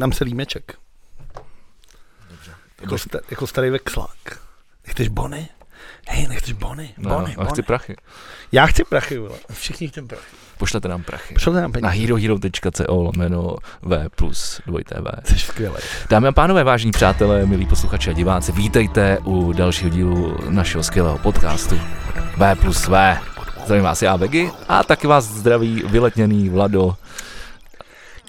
dám se límeček. Jako, sta, jako starý vexlák. Nechceš bony? Hej, nechceš bony? No, Bony, a chci prachy. Já chci prachy, vole. Všichni chtějí prachy. Pošlete nám prachy. Pošlete nám Na peníze. herohero.co lomeno V plus 2TV. Jsi skvělý. Dámy a pánové, vážení přátelé, milí posluchači a diváci, vítejte u dalšího dílu našeho skvělého podcastu V plus V. Zdravím vás já, Vegy, a taky vás zdraví vyletněný Vlado.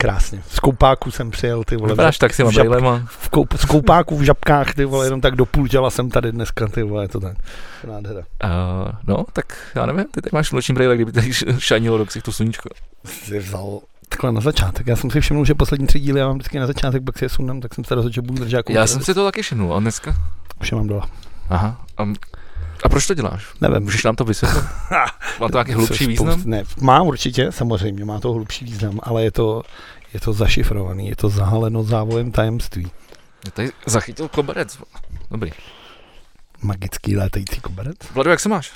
Krásně. Z koupáku jsem přijel, ty vole. Vypadáš tak s těma v žab- v, koup, z koupáku v žabkách, ty vole, jenom tak do půl těla jsem tady dneska, ty vole, je to tak. Nádhera. Uh, no, tak já nevím, ty tady máš noční brejle, kdyby tady šanilo do ksichtu sluníčko. Jsi vzal takhle na začátek. Já jsem si všiml, že poslední tři díly já mám vždycky na začátek, pak si je sundám, tak jsem se rozhodl, že budu držet jako Já jsem si to taky všimnul, a dneska? Už je mám dole. Aha. A, a proč to děláš? Nevím. Můžeš nám to vysvětlit? Má to nějaký hlubší význam? Ne, má určitě, samozřejmě, má to hlubší význam, ale je to, je to zašifrovaný, je to zahaleno závojem tajemství. Já tady zachytil koberec. Dobrý. Magický létající koberec. Vlado, jak se máš?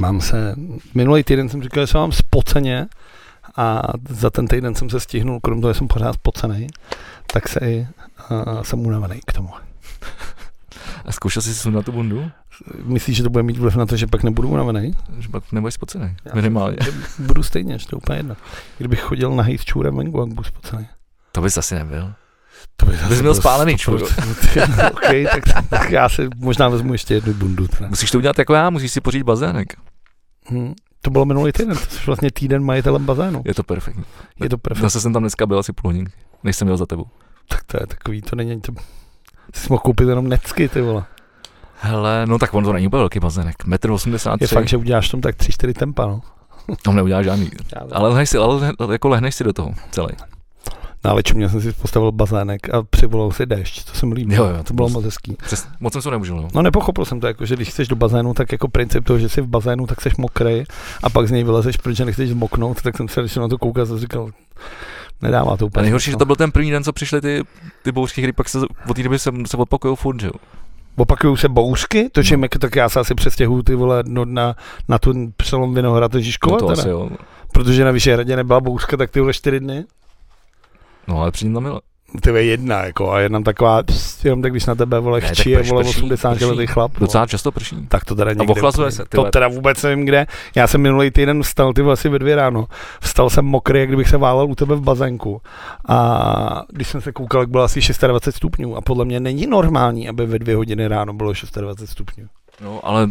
Mám se, minulý týden jsem říkal, že se mám spoceně a za ten týden jsem se stihnul, krom toho, že jsem pořád spocený, tak se i uh, jsem unavený k tomu. A zkoušel jsi si sundat tu bundu? Myslíš, že to bude mít vliv na to, že pak nebudu unavený? Že pak nebudeš spocený. Já Minimálně. Budu stejně, že to je úplně jedno. Kdybych chodil na s čůrem venku, jak budu spocený. To bys asi nebyl. To by Bys zase měl byl spálený 100%. OK, tak, tak, já si možná vezmu ještě jednu bundu. Teda. Musíš to udělat jako já, musíš si pořídit bazének. Hm. To bylo minulý týden, to jsi vlastně týden majitelem bazénu. Je to perfektní. Je to perfektní. Zase jsem tam dneska byl asi půl hodinky, než jsem jel za tebou. Tak to je takový, to není to... Jsi mohl koupit jenom necky, ty vole. Hele, no tak on to není úplně velký bazének. 1,83 m. Je fakt, že uděláš tam tak 3-4 tempa, no. Tam neuděláš žádný. Ale lehneš si, ale jako lehneš si do toho celý. Na Lečumě jsem si postavil bazének a přivolal si déšť, to jsem líbil. Jo, jo, to to bylo moc hezký. Přes, moc jsem se to neužil. No. No nepochopil jsem to, jako, že když chceš do bazénu, tak jako princip toho, že jsi v bazénu, tak jsi mokrý a pak z něj vylezeš, protože nechceš zmoknout, tak jsem se když jsem na to koukal a říkal, nedává to A úplně. nejhorší, že smysl. to byl ten první den, co přišly ty, ty bouřky, kdy pak se od té doby se, se opakují furt, že jo. Opakují se bouřky, to jako, tak já se asi přestěhuju ty vole no, na, na tu přelom Vinohrad a Žižkova, No to asi jo. protože na Vyšehradě nebyla bouřka, tak ty vole čtyři dny. No ale přijím tam byla. Ty vole jedna, jako, a jedna taková, pst, jenom tak, když na tebe, vole, Ne, chčí, je, vole, prší, 80 prší. letý chlap. vole. Docela často prší. Tak to teda někde. ochlazuje úplně- se, To teda vůbec nevím kde. Já jsem minulý týden vstal, ty asi ve dvě ráno. Vstal jsem mokrý, jak kdybych se válel u tebe v bazénku. A když jsem se koukal, jak bylo asi 26 stupňů. A podle mě není normální, aby ve dvě hodiny ráno bylo 26 stupňů. No, ale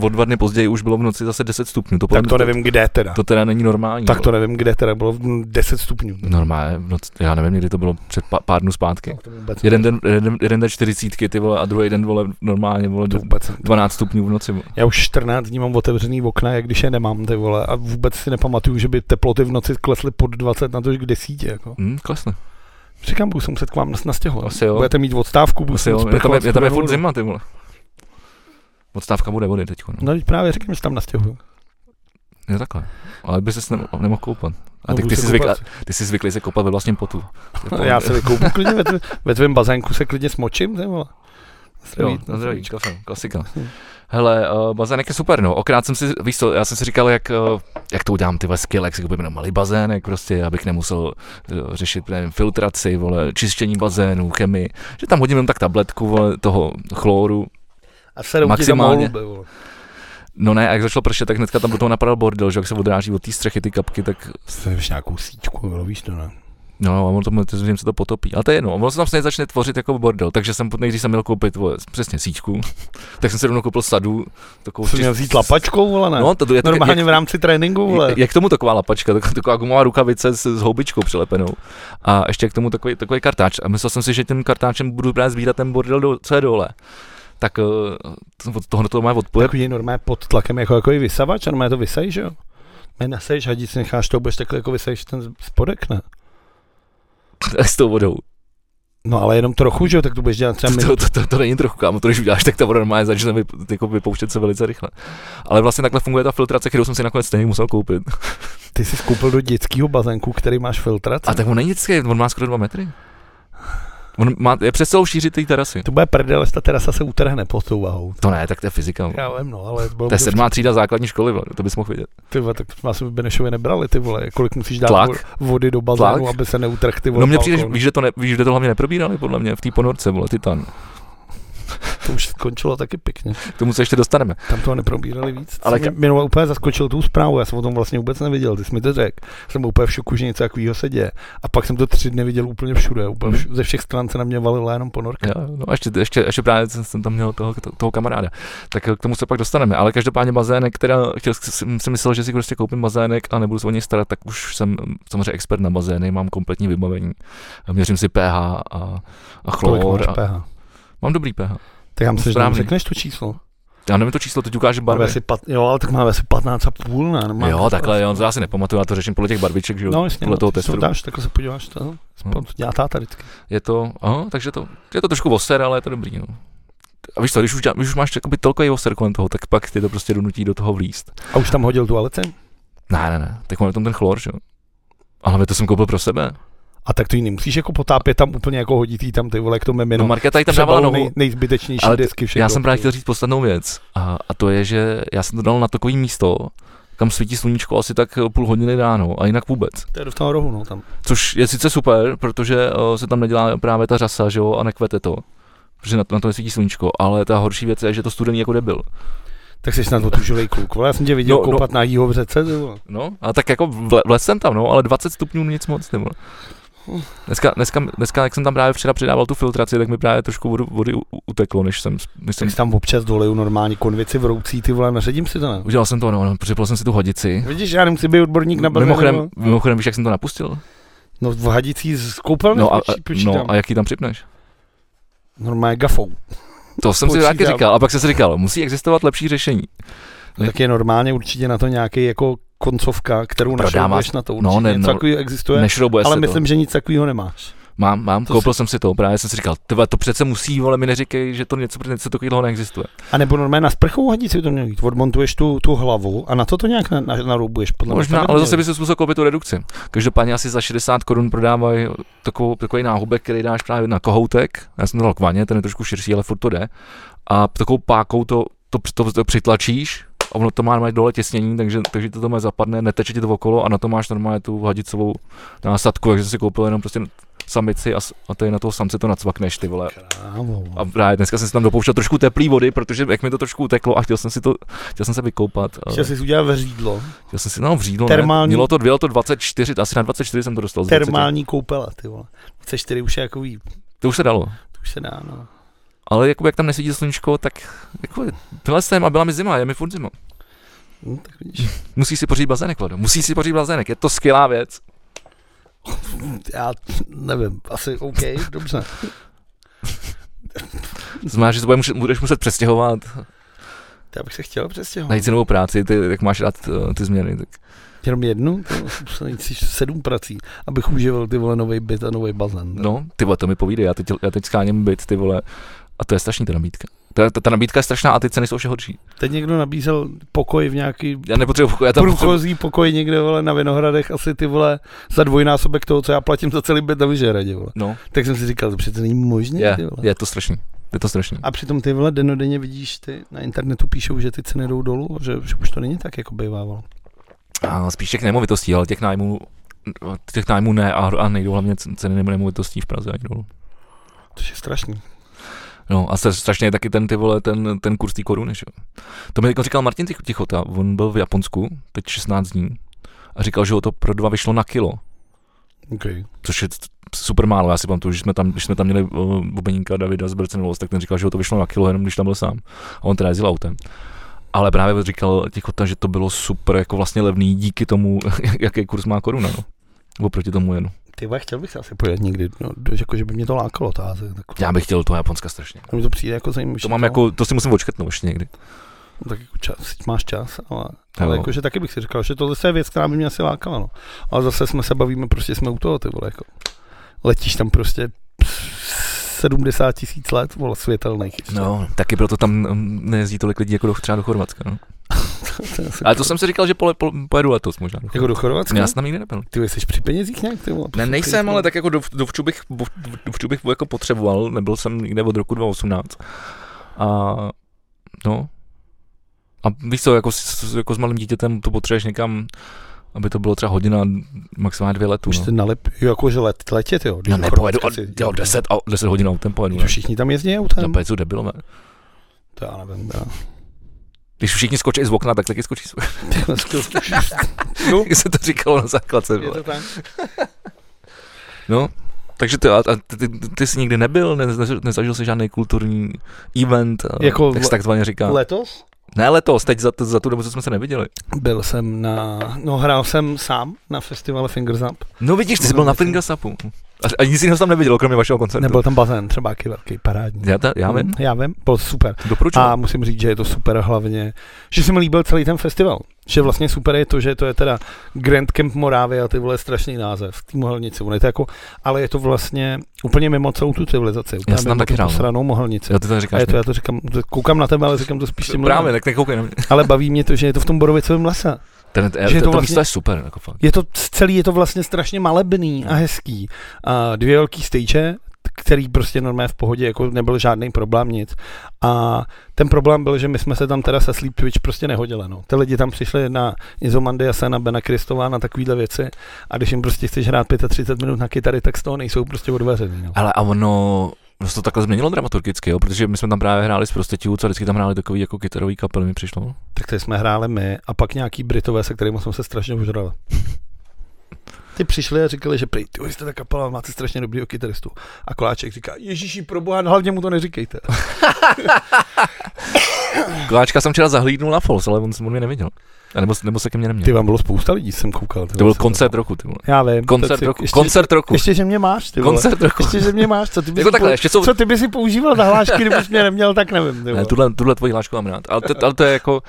o dva dny později už bylo v noci zase 10 stupňů. To, Tak to nevím, kde teda. To teda není normální. Tak to nevím, kde teda. Bylo 10 stupňů. Normálně, v noci, já nevím, kdy to bylo před pár, pár dnů zpátky. To vůbec Jeden den, jeden, jeden den 40 ty vole, a druhý den vole, normálně vole, to vůbec 12 stupňů v noci. Vole. Já už 14 dní mám otevřený okna, jak když je nemám, ty vole, a vůbec si nepamatuju, že by teploty v noci klesly pod 20 na to, k desítě, jako. Hm, klesne. Říkám, budu se muset k vám nastěhovat. Budete mít odstávku, budu Asi jo, je tam, je, je tam je furt zima, ty vole. Odstávka bude vody teď. No. No, teď právě říkám, že tam nastěhuju. Je takhle. Ale by se nemohl, nemohl koupat. A No, ty, ty, jsi zvykl, koupat. ty jsi zvyklý se kopat ve vlastním potu. Já se vykoupu klidně ve, tv- ve tvém bazénku, se klidně smočím, ty vole. Jo, na zdraví, kafe, klasika. Hele, uh, bazének je super, no. Okrát jsem si, víš co, já jsem si říkal, jak, uh, jak to udělám, ty skill, jak si koupím jenom malý bazének, prostě, abych nemusel uh, řešit, nevím, filtraci, vole, čištění bazénu, chemii, že tam hodím jenom tak tabletku, vole, toho chloru. A se Maximálně. Tam holuby. No ne, a jak začalo pršet, tak hnedka tam do toho napadal bordel, že jak se odráží od té střechy ty kapky, tak už nějakou síčku, vole, víš to, ne? No, a ono to, to, se to potopí. A to je jedno, ono se tam stejně začne tvořit jako bordel, takže jsem nejdřív jsem měl koupit vole, přesně síčku, tak jsem si rovnou koupil sadu. Takovou Jsi čist- měl vzít lapačkou, vole, ne? No, to, je to, Normálně jak, v rámci tréninku, vole. jak, jak, k tomu taková lapačka, tak, taková gumová rukavice s, s houbičkou přilepenou. A ještě k tomu takový, takový kartáč. A myslel jsem si, že tím kartáčem budu právě sbírat ten bordel, do, co je dole. Tak eh, to- od toho to má odpoje. Takový normálně pod tlakem, jako, jako vysavač, a normálně to vysej, že jo? Ne, nesejš, hadic necháš to, budeš takhle jako vysejš ten spodek, ne? s tou vodou. No ale jenom trochu, že jo, tak to budeš dělat třeba To, to, to, to, není trochu, kámo, to když uděláš, tak ta voda normálně začne vyp, jako vypouštět se velice rychle. Ale vlastně takhle funguje ta filtrace, kterou jsem si nakonec stejně musel koupit. Ty jsi koupil do dětského bazénku, který máš filtraci. A tak on není dětský, on má skoro dva metry. On má, je přes celou šíři té terasy. To bude prdel, ta terasa se utrhne pod tou vahou. To ne, tak to je fyzika. Já vím, no, ale to je sedmá třída základní školy, vole, to bys mohl vidět. Ty vole, tak vás by Benešově nebrali, ty vole, kolik musíš dát Tlak. vody do bazénu, aby se neutrh ty vole. No mě přijde, víš, že to, ne, víš, že to hlavně neprobírali, podle mě, v té ponorce, vole, Titan. To už skončilo taky pěkně. K tomu se ještě dostaneme. Tam toho neprobírali víc. Ale mě minule úplně zaskočil tu zprávu, já jsem o tom vlastně vůbec neviděl, ty jsi mi to řekl. Jsem úplně v šoku, že něco takového se děje. A pak jsem to tři dny viděl úplně všude, úplně všude, ze všech stran se na mě valila jenom ponorka. Jo, no ještě, ještě, ještě právě jsem tam měl toho, toho kamaráda. Tak k tomu se pak dostaneme. Ale každopádně bazének, která chtěl, jsem si myslel, že si prostě koupím bazének a nebudu se o něj starat, tak už jsem samozřejmě expert na bazény, mám kompletní vybavení. Měřím si pH a, a chlor. A, pH? Mám dobrý pH. Tak já myslím, že řekneš to číslo. Já nevím to číslo, teď ukáže barvy. Asi pat, jo, ale tak máme asi 15 a půl, ne? Normálně. Jo, takhle, jo, to já si nepamatuju, já to řeším podle těch barviček, že jo, no, jasně, podle no, toho testu. Dáš, takhle se podíváš, to, no. dělá táta vždycky. Je to, aha, takže to, je to trošku voser, ale je to dobrý, no. A víš co, když už, když už máš jakoby tolkový voser kolem toho, tak pak ty to prostě donutí do toho vlíst. A už tam hodil tu alice? Ne, ne, ne, tak mám tam ten chlor, že jo. Ale to jsem koupil pro sebe. A tak to ji nemusíš jako potápět tam úplně jako hodit tam ty vole k tomu memino. No Markéta jí tam dávala. Nej, nejzbytečnější ale desky všechno. Já jsem právě chtěl říct poslednou věc a, a, to je, že já jsem to dal na takový místo, kam svítí sluníčko asi tak půl hodiny ráno a jinak vůbec. To je do toho rohu, no tam. Což je sice super, protože uh, se tam nedělá právě ta řasa, že jo, a nekvete to. Protože na to, na to nesvítí sluníčko, ale ta horší věc je, že to studený jako debil. Tak jsi snad otužilej kluk, vole, já jsem tě viděl no, koupat no, na jího v řece, No, a tak jako vles jsem tam, no, ale 20 stupňů nic moc, nebo. Dneska, dneska, dneska, jak jsem tam právě včera přidával tu filtraci, tak mi právě trošku vody, vody uteklo, než jsem... Než jsem... tam občas doleju normální konvici vroucí, ty vole, naředím si to, ne? Udělal jsem to, no, no připl jsem si tu hodici. Vidíš, já nemusím být odborník na bazén. Mimochodem, mimochodem, víš, jak jsem to napustil? No v hadicí z koupelny no, a, no a jaký tam připneš? Normálně gafou. To jsem Počítám. si taky říkal, a pak jsem si říkal, musí existovat lepší řešení. No, tak je normálně určitě na to nějaký jako koncovka, kterou našroubuješ na to. Určitě no, ne, něco no, takového existuje, ale myslím, to. že nic takového nemáš. Mám, mám, to koupil si... jsem si to, právě jsem si říkal, tyhle, to přece musí, ale mi neříkej, že to něco, něco takového neexistuje. A nebo normálně na sprchovou hadici to měl jít, odmontuješ tu, tu hlavu a na to to nějak na, na, naroubuješ. Podle Možná, ale zase by si způsobil koupit tu redukci. Každopádně asi za 60 korun prodávají takovou, takový náhubek, který dáš právě na kohoutek, já jsem to dal k vaně, ten je trošku širší, ale furt to jde. A takovou pákou to, to, to, to, to přitlačíš, a ono to má normálně dole těsnění, takže, takže to tam zapadne, neteče ti to okolo a na to máš normálně tu hadicovou násadku, takže jsi si koupil jenom prostě samici a, a tady na toho samce to nacvakneš, ty vole. Krávo. A právě dneska jsem si tam dopouštěl trošku teplý vody, protože jak mi to trošku uteklo a chtěl jsem si to, chtěl jsem se vykoupat. Chtěl jsi udělat vřídlo. Chtěl jsem si, no vřídlo, Termální... ne, mělo to, bylo to 24, asi na 24 jsem to dostal. Termální koupela, ty vole. 24 už je jako ví. To už se dalo. To už se dá, no. Ale jako jak tam nesvítí sluníčko, tak jako byla jsem a byla mi zima, je mi furt zima. No, tak vidíš. Musíš si pořídit bazének, Vlado. Musíš si pořídit bazének, je to skvělá věc. Já nevím, asi OK, dobře. Znamená, že se budeš, budeš muset přestěhovat. Já bych se chtěl přestěhovat. Najít si novou práci, ty, jak máš rád uh, ty změny. Tak. Jenom jednu? To musím si sedm prací, abych užíval ty vole nový byt a nový bazén. No, ty vole, to mi povídej, já teď, já teď skáním byt, ty vole, a to je strašný ta nabídka. Ta, ta, ta nabídka je strašná a ty ceny jsou vše horší. Teď někdo nabízel pokoj v nějaký já nepotřebuji pokoj, já průchozí potřebuji... pokoj někde vole, na Vinohradech asi ty vole za dvojnásobek toho, co já platím za celý byt na Vyžehradě. Vole. No. Tak jsem si říkal, to přece není možné. Je, je to strašný. Je to strašný. A přitom ty vole denodenně vidíš, ty na internetu píšou, že ty ceny jdou dolů, že, že už to není tak, jako bývávalo. A spíš těch nemovitostí, ale těch nájmů, těch nájmů ne a, a nejdou hlavně ceny nemovitostí v Praze ani dolů. To je strašný. No a strašně je taky ten, ty vole, ten, ten kurz té koruny, že? To mi jako říkal Martin Tichota, on byl v Japonsku, teď 16 dní, a říkal, že ho to pro dva vyšlo na kilo. Okay. Což je super málo. Já si pamatuju, že jsme tam, když jsme tam měli uh, bubeníka Davida z Brcenovos, tak ten říkal, že ho to vyšlo na kilo, jenom když tam byl sám. A on teda jezdil autem. Ale právě říkal Tichota, že to bylo super, jako vlastně levný díky tomu, jaký kurz má koruna, no. Oproti tomu jenu. Ty vole, chtěl bych se asi pojet někdy, no, jako, že by mě to lákalo. Ta, tak... Já bych chtěl to Japonska strašně. To mi to přijde jako zajímavé. To mám jako, to si musím očkrtnout ještě někdy. No, tak jako čas, máš čas, ale, ale jakože taky bych si říkal, že tohle je věc, která by mě asi lákala. No. Ale zase jsme se bavíme, prostě jsme u toho, ty vole, jako. Letíš tam prostě 70 tisíc let, vole, světelných. No, taky proto tam mm, nejezdí tolik lidí jako do, třeba do Chorvatska, no. Ale to jsem si říkal, že pole, pole, pojedu letos možná. Jako do Chorvatska? Já jsem tam nikdy nebyl. Ty jsi při penězích nějak? Ty? To Ne, nejsem, ale tak jako do, dovču bych, dovču bych jako potřeboval, nebyl jsem nikde od roku 2018. A no. A víš co, jako, s, jako s malým dítětem to potřebuješ někam, aby to bylo třeba hodina, maximálně dvě letů. Už No. nalep, jo, jako že let, letět, jo. když No do nepojedu, si- jo, 10, a, 10 hodin autem pojedu. To všichni tam jezdí autem. pecu debilové. To já nevím, já. Když všichni skočí z okna, tak taky skočí z No, Jak se to říkalo na základce. je to tak? No, takže ty, a, ty, ty, ty jsi nikdy nebyl, ne, ne, nezažil jsi žádný kulturní event, Jako jak se takzvaně říká. Letos? Ne letos, teď za, za tu dobu, co jsme se neviděli. Byl jsem na, no hrál jsem sám na festivale Fingers Up. No vidíš, ty jsi byl na Fingasapu. A, a nic jiného jsem tam neviděl, kromě vašeho koncertu. Nebyl tam bazén, třeba velký, parádní. Já, ta, já vím, Mm, Já vím, byl super. doporučuji. A musím říct, že je to super hlavně, že se mi líbil celý ten festival. Že vlastně super je to, že to je teda Grand Camp Moravia, ty vole strašný název, tým mohelnici, ono je to jako, ale je to vlastně úplně mimo celou tu civilizaci. Úplně jsem tam taky hrál, no. posranou mohelnici. Ty to A říkáš. je to, já to říkám, koukám na tebe, ale říkám to spíš tím Právě, tak nekoukej na mě. Ale baví mě to, že je to v tom borovicovém lese. Ten, Že že je to, to to vlastně- místo je super, jako fakt. Je to celý, je to vlastně strašně malebný a hezký. A dvě velký stage, který prostě normálně v pohodě, jako nebyl žádný problém, nic. A ten problém byl, že my jsme se tam teda se Sleep Twitch prostě nehodili. No. Ty lidi tam přišli na Izomandiase, na Bena Kristová, na takovýhle věci a když jim prostě chceš hrát 35 minut na kytary, tak z toho nejsou prostě odvařený. No. Ale a ono, No se to takhle změnilo dramaturgicky, jo? protože my jsme tam právě hráli s prostitutů, co vždycky tam hráli takový jako kytarový kapely, mi přišlo. Tak tady jsme hráli my a pak nějaký Britové, se kterými jsme se strašně ožrali. Ty přišli a říkali, že prý, ty jste ta kapela, máte strašně dobrýho kytaristu. A Koláček říká, Ježíši, proboha, hlavně mu to neříkejte. Koláčka jsem včera zahlídnul na Fols, ale on, on mě neviděl. A nebo, nebo se ke mně neměl. Ty vám bylo spousta lidí, jsem koukal. Ty to byl koncert roku, ty vole. Já vím. Koncert roku, ještě, koncert roku. Ještě, že mě máš, ty vole. Koncert roku. Ještě, že mě máš, co ty bys, Jako si takhle, ještě jsou, co ty by si používal za hlášky, kdybys mě neměl, tak nevím. Ty Ne, vole. tuhle, tuhle tvoji hlášku mám rád. Ale to, ale to je jako,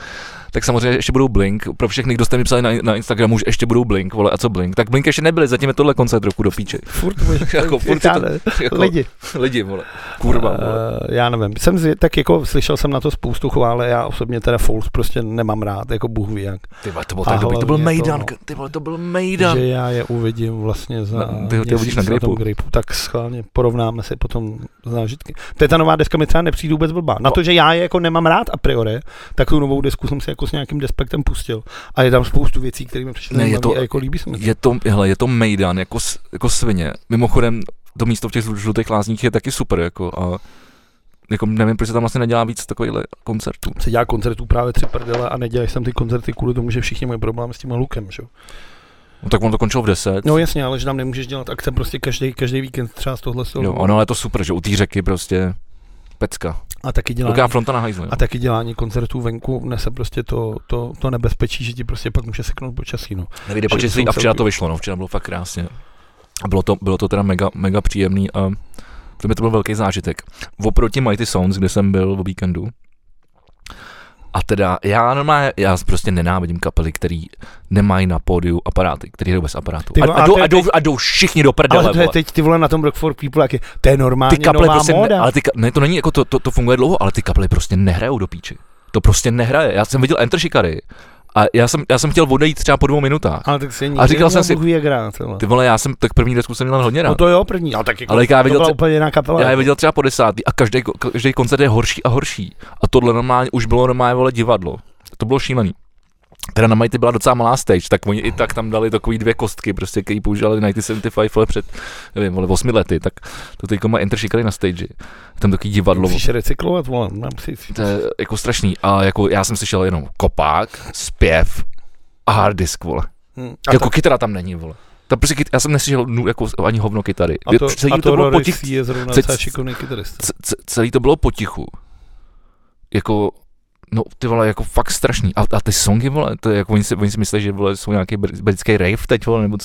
tak samozřejmě ještě budou Blink. Pro všechny, kdo jste mi psali na, na Instagramu, že ještě budou Blink, vole, a co Blink? Tak Blink ještě nebyli, zatím je tohle koncert roku do píče. Furt, Jako furt to- ne, Jako, lidi. lidi, vole. Kurva, vole. Uh, já nevím, jsem tak jako slyšel jsem na to spoustu chvále, já osobně teda Fouls prostě nemám rád, jako Bůh ví jak. Ty to bylo tak dobrý, to byl hlavně to, Mejdan, no. ty to byl Mejdan. Že já je uvidím vlastně za Na- ty ho- ty ho vidíš na Grapeu. Grapeu, tak schválně porovnáme si potom zážitky. To je ta nová deska mi třeba nepřijde vůbec blbá. Na to, že já je jako nemám rád a priori, tak tu novou desku jsem si jako s nějakým despektem pustil. A je tam spoustu věcí, které mi přišly Ne, je to- a jako líbí se mi. to. Je to, hele, je to Mejdan, jako, jako svině. Mimochodem, to místo v těch žl- žlutých lázních je taky super, jako a jako nevím, proč se tam vlastně nedělá víc takovýchhle koncertů. se dělá koncertů právě tři prdele a neděláš tam ty koncerty kvůli tomu, že všichni mají problém s tím hlukem, že? jo? No, tak on to končilo v 10. No jasně, ale že tam nemůžeš dělat akce prostě každý, každý víkend třeba z tohle jo, ono ale je to super, že u té řeky prostě pecka. A taky dělání, Velká fronta na hajzlu. jo. a taky dělání koncertů venku nese prostě to, to, to nebezpečí, že ti prostě pak může seknout počasí. No. Nevyjde že počasí a včera to vyšlo, no, včera bylo fakt krásně. A bylo to, bylo to teda mega, mega příjemný a to mi to byl velký zážitek. Oproti Mighty Sounds, kde jsem byl o víkendu, a teda já normálně, já prostě nenávidím kapely, který nemají na pódiu aparáty, který jdou bez aparátu. Ty A, a, jdou, a, jdou, a jdou všichni do prdele, Ale to je teď ty vole na tom Rock for People, jak je, to je normálně ty kapely nová prostě, móda. ne, ale ty, ne, to není jako to, to, to funguje dlouho, ale ty kapely prostě nehrajou do píči. To prostě nehraje. Já jsem viděl Enter Shikary a já jsem, já jsem chtěl odejít třeba po dvou minutách. ale tak si A říkal jsem si- jak vole. Ty vole, já jsem, tak první desku jsem měl hodně rád. No to jo, první, ale tak jako, Ale já to viděl byla tře- úplně jiná kapela. Já je viděl třeba po desátý a každý, každý koncert je horší a horší. A tohle normálně už bylo normálně vole divadlo. To bylo šílený. Teda na Mighty byla docela malá stage, tak oni i tak tam dali takový dvě kostky, prostě, který používali 1975 vole před, nevím, vole, 8 lety, tak to teďko má Enter Shikary na stage. Tam takový divadlo. Musíš recyklovat, vole, mám si... To je jako strašný. A jako já jsem slyšel jenom kopák, zpěv a hard disk, vole. Hm. A jako kytara tam není, vole. Tam prostě já jsem neslyšel nu, jako ani hovno kytary. a to, celý a to, to, bylo Rory potich, C je zrovna ce- docela šikovný kytarista. c- c- celý to bylo potichu. Jako, no ty vole, jako fakt strašný. A, a ty songy, vole, to je jako, oni si, oni si myslí, že vole, jsou nějaký br- britský rave teď, vole, nebo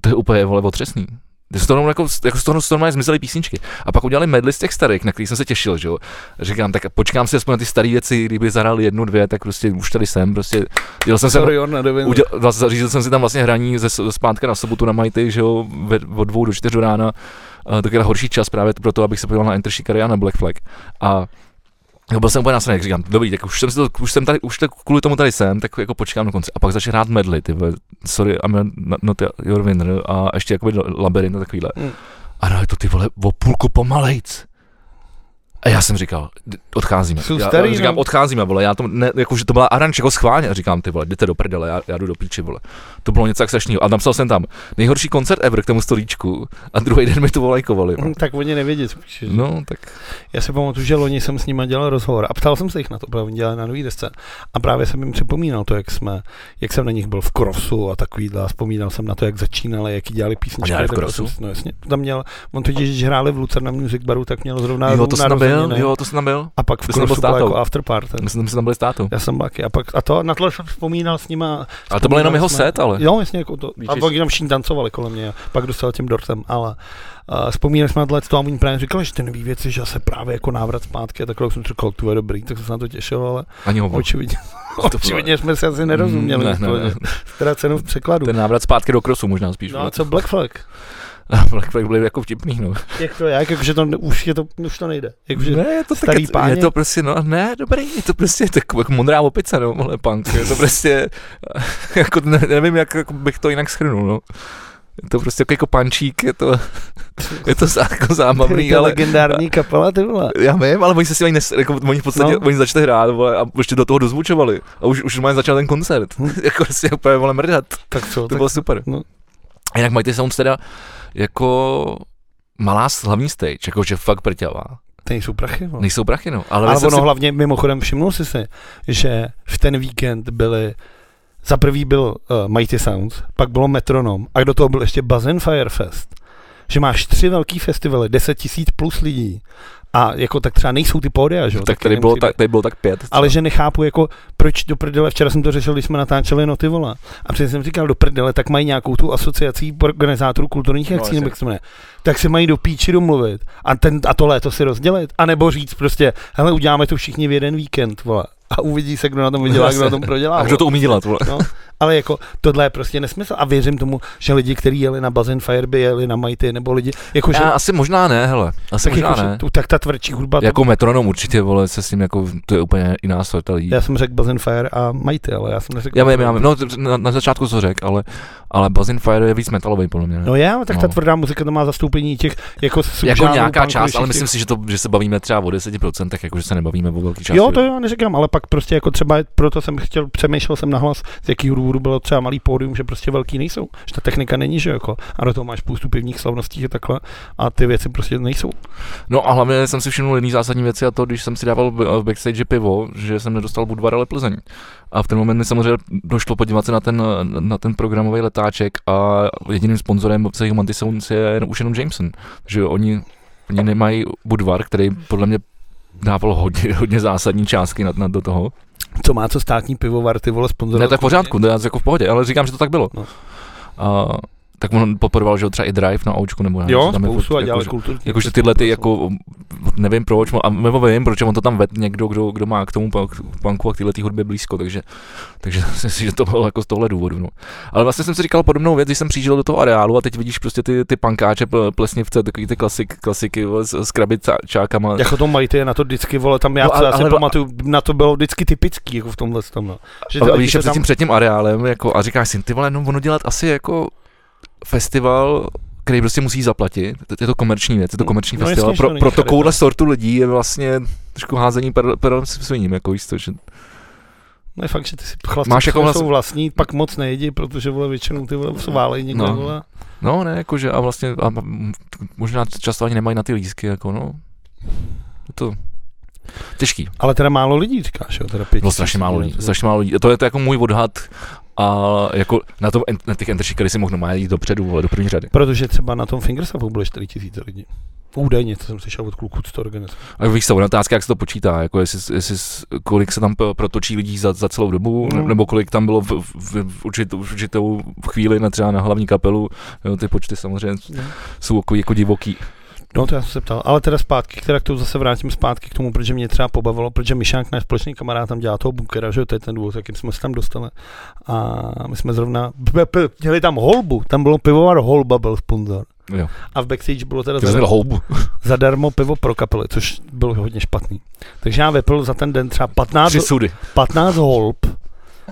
to je úplně, vole, otřesný. To z toho, jako, jako z toho, z toho zmizely písničky. A pak udělali medley z těch starých, na který jsem se těšil, že jo. Říkám, tak počkám si aspoň na ty staré věci, kdyby zahrál jednu, dvě, tak prostě už tady jsem, prostě. Dělal jsem se, Sorry, on na devin. Uděl, zařídil jsem si tam vlastně hraní ze, ze zpátka na sobotu na Mighty, že jo, ve, od dvou do čtyř do rána. Uh, tak je horší čas právě pro to, abych se podíval na Enter Shikary a na Black Flag. A Byl jsem úplně nasraný, říkám, dobrý, tak už jsem, si to, už jsem tady, už tak kvůli tomu tady jsem, tak jako počkám do konce. A pak začal hrát medley, ty sorry, I'm not your winner, a ještě jakoby labirint a takovýhle. Mm. A hráli to ty vole o půlku pomalejc. A já jsem říkal, odcházíme. Jsou já, starý, já říkám, no. odcházíme, vole, já to, ne, jako, že to byla aranč jako schválně, a říkám, ty vole, jděte do prdele, já, já jdu do píči, vole. To bylo něco tak strašného. A napsal jsem tam, nejhorší koncert ever k tomu stolíčku. A druhý den mi to volajkovali. Tak oni nevědí, co píšeš. No, tak. Já si pamatuju, že loni jsem s nimi dělal rozhovor a ptal jsem se jich na to, protože oni dělali na nový desce. A právě jsem jim připomínal to, jak jsme, jak jsem na nich byl v krosu a takovýhle. A vzpomínal jsem na to, jak začínali, jaký dělali písničky. dělali v Tak Crossu? jsem- No jasně, to tam měl, on totiž, když hráli v Lucerna Music Baru, tak měl zrovna Jo, to byl, narozeniny. jo, to jsem tam byl. A pak v to tátou. jako afterparty. My jsme tam byli s tátou. Já jsem taky. A, pak, a to na tohle jsem vzpomínal s nima. Ale to byl jenom jeho jsme- set, ale. Jo, jasně, jako to. Víš, A pak tam všichni tancovali kolem mě, a pak dostal tím dortem, ale uh, vzpomínali jsme na tohle to a oni právě říkali, že ty nový věci, že se právě jako návrat zpátky a takhle už jsem říkal, to je dobrý, tak jsem se na to těšil, ale Ani ho očividně, To očividně jsme si asi nerozuměli. Ne, ne, úplně. ne. Teda cenu v překladu. Ten návrat zpátky do krosu možná spíš. No a co Black Flag? Black Flag byly jako vtipný, no. Jak to je, jakože to už, je to, už to nejde. Jakože, Ne, je to starý tak, páně. je to prostě, no, ne, dobrý, je to prostě tak jako modrá opice, no, ale punk, je to prostě, jako ne, nevím, jak jako bych to jinak schrnul, no. Je to prostě jako, jako pančík, je to, je to jako to zábavný, je ale legendární kapela, ty vole. já vím, ale oni se s tím ani nes, jako, oni v podstatě, No. oni začali hrát, vole, a ještě do toho dozvučovali. A už, už mají začal ten koncert. Hm. jako prostě úplně, vole, mrdat. Tak co, To tak, bylo super. no. A jinak Mighty Sounds teda jako malá hlavní stage, jakože fakt prťavá. to nejsou prachy, vole. Nejsou prachy, no. Ale, Ale ono si, hlavně, mimochodem, všimnul jsi si, že v ten víkend byly za prvý byl uh, Mighty Sounds, pak bylo Metronom a do toho byl ještě Bazen Fire Fest. Že máš tři velký festivaly, 10 tisíc plus lidí a jako tak třeba nejsou ty pódia, že jo? tak taky tady bylo, tak, tady bylo tak pět. Ale že nechápu, jako, proč do prdele, včera jsem to řešil, když jsme natáčeli no ty vole. A přesně jsem říkal, do prdele, tak mají nějakou tu asociací organizátorů kulturních No, akcí, jasně. nebo jak se jmenuje. Tak si mají do píči domluvit a, ten, a to léto si rozdělit. A nebo říct prostě, hele, uděláme to všichni v jeden víkend, vole. A uvidí se, kdo na tom vydělá, kdo na tom prodělá. A kdo to umí dělat, vole? No, ale jako tohle je prostě nesmysl a věřím tomu, že lidi, kteří jeli na Bazen Fire, by jeli na Mighty, nebo lidi, jako, že, Já, asi možná ne, hele. Asi tak, možná jako, ne. tu- tak ta tvrdší hudba, to, Jako metronom určitě, vole, se s tím jako, to je úplně jiná sorta lidí. já jsem řekl Bazen Fire a Mighty, ale já jsem neřekl. Já vím, já vím, no na, na začátku to řekl, ale, ale Buzzin Fire je víc metalový, podle mě. ne? No já, tak ta No. tvrdá muzika to má zastoupení těch jako jako nějaká část, ale myslím si, že, to, že se bavíme třeba o 10%, tak jako, že se nebavíme o velký části. Jo, to já neříkám, ale pak prostě jako třeba, proto jsem chtěl, přemýšlel jsem nahlas, z důvodu bylo třeba malý pódium, že prostě velký nejsou. Že ta technika není, že jako. A do toho máš spoustu pivních slavností, že takhle. A ty věci prostě nejsou. No a hlavně jsem si všiml jedný zásadní věci a to, když jsem si dával v v backstage pivo, že jsem nedostal Budvar, ale Plzeň. A v ten moment mi samozřejmě došlo podívat se na ten, na ten programový letáček a jediným sponzorem celých Manty Sounds je už jenom Jameson. Že oni, oni nemají Budvar, který podle mě dával hodně, hodně zásadní částky na, na, do toho. Co má co státní pivovar, ty vole sponzor. Ne, tak v pořádku, to je jako v pohodě, ale říkám, že to tak bylo. No. A, tak on podporoval, že třeba i Drive na Oučku, nebo ne, Jo, tam je spoustu a dělali jako, kulturní. Jakože tyhle ty jako, nevím proč, a nebo vím, proč on to tam ved někdo, kdo, kdo má k tomu punku a k tyhle ty hudbě blízko, takže, takže myslím si, že to bylo jako z tohle důvodu. No. Ale vlastně jsem si říkal podobnou věc, když jsem přijížděl do toho areálu a teď vidíš prostě ty, ty punkáče pl- plesnivce, takový ty klasik, klasiky s, s krabičákama. Jako to mají ty na to vždycky, vole, tam já No, ale- ale, si ale- pamatuju, na to bylo vždycky typický, jako v tomhle tom, no. Že ty A lidi víš, před tím, před tím areálem jako, a říkáš si, ty vole, no ono dělat asi jako festival, který prostě musí zaplatit, je to komerční věc, je to komerční No, festival, jasně, pro, pro takovouhle sortu lidí je vlastně trošku házení per, per sviním, jako to, že No je fakt, že ty si chlapci, Máš jako jsou vlastně- vlastní, pak moc nejedí, protože vole většinou ty vole válejí někde, No. vole. No, ne, jakože a vlastně a možná často ani nemají na ty lísky, jako no. Je to těžký. Ale teda málo lidí, říkáš, jo, teda pět tisíc strašně málo lidí, lidí. strašně málo lidí. To je to jako můj odhad a jako na, tom, na těch entry si mohl normálně jít dopředu, vole, do první řady. Protože třeba na tom Fingersafu byly 4 tisíce lidí. Údajně, to jsem slyšel od kluků, co to organizuje. A víš co, otázka, jak se to počítá, jako jestli, jestli, kolik se tam pro- protočí lidí za, za celou dobu, No. no. nebo kolik tam bylo v, v, v, určitou, v určitou chvíli na třeba na hlavní kapelu, jo, ty počty samozřejmě jsou jako, jako divoký. No to já jsem se ptal, ale teda zpátky, teda k tomu zase vrátím zpátky k tomu, protože mě třeba pobavilo, protože Myšák, náš společný kamarád, tam dělá toho bunkera, že to je ten důvod, jakým jsme se tam dostali. A my jsme zrovna, měli tam holbu, tam bylo pivovar Holba byl sponzor. Jo. A v backstage bylo teda měl houbu. zadarmo pivo pro kapely, což bylo hodně špatný. Takže já vypil za ten den třeba 15, Tři sudy. 15 holb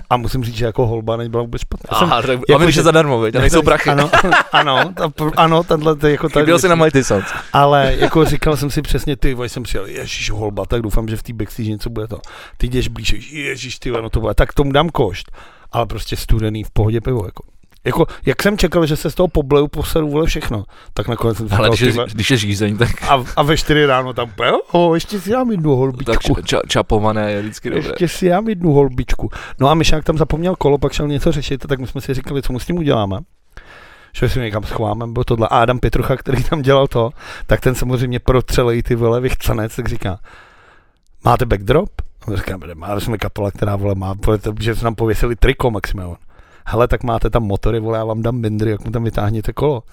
a musím říct, že jako holba nebyla vůbec špatná. Jsem- Aha, tak, jako, a my, že zadarmo, viď? A nejsou prachy. Ano, ano, ta, ano, tenhle, to je jako tady. Chyběl jsi na Mighty Sounds. Ale jako říkal jsem si přesně, ty vole, jsem přijel, ježíš holba, tak doufám, že v té backstage něco bude to. Ty jdeš blíž, ježíš ty no to bude, tak tomu dám košt. Ale prostě studený v pohodě pivo, jako. Jako, jak jsem čekal, že se z toho pobleju, poseru, vole, všechno, tak nakonec jsem Ale když je, vole, když je žízeň, tak, a, a ve čtyři ráno tam, jo, ještě si dám jednu holbičku. tak ča, ča, čapované je vždycky dobré. Ještě si dám jednu holbičku. No a Myšák tam zapomněl kolo, pak šel něco řešit, tak my jsme si říkali, co mu s tím uděláme. Že si někam schováme, bylo tohle. A Adam Petrucha, který tam dělal to, tak ten samozřejmě protřelej ty vole vychcanec, tak říká, máte backdrop? A my říkáme, máme jsme kapela, která vole má, vole, to, že jsme nám pověsili triko maximum. Hele, tak máte tam motory, vole, já vám dám bindry, jak mu tam vytáhněte kolo.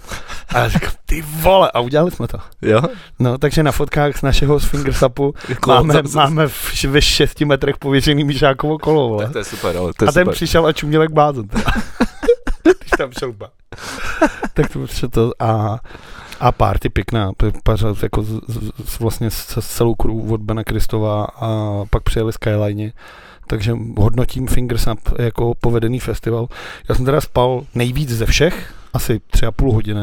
A já říkám, ty vole, a udělali jsme to. Jo? No, takže na fotkách z našeho fingersapu máme, máme v, ve šesti metrech pověšený Myšákovo kolo, vole. Tak to je super, ale to je A ten super. přišel a čuměl jak blázen. Když tam šouba. tak to přišel to a, a party pěkná. P- Pařil jako z, z, z, vlastně s, s celou crew od Bena Kristova a pak přijeli Skyline. Takže hodnotím Fingers Up jako povedený festival. Já jsem teda spal nejvíc ze všech, asi tři a půl hodiny.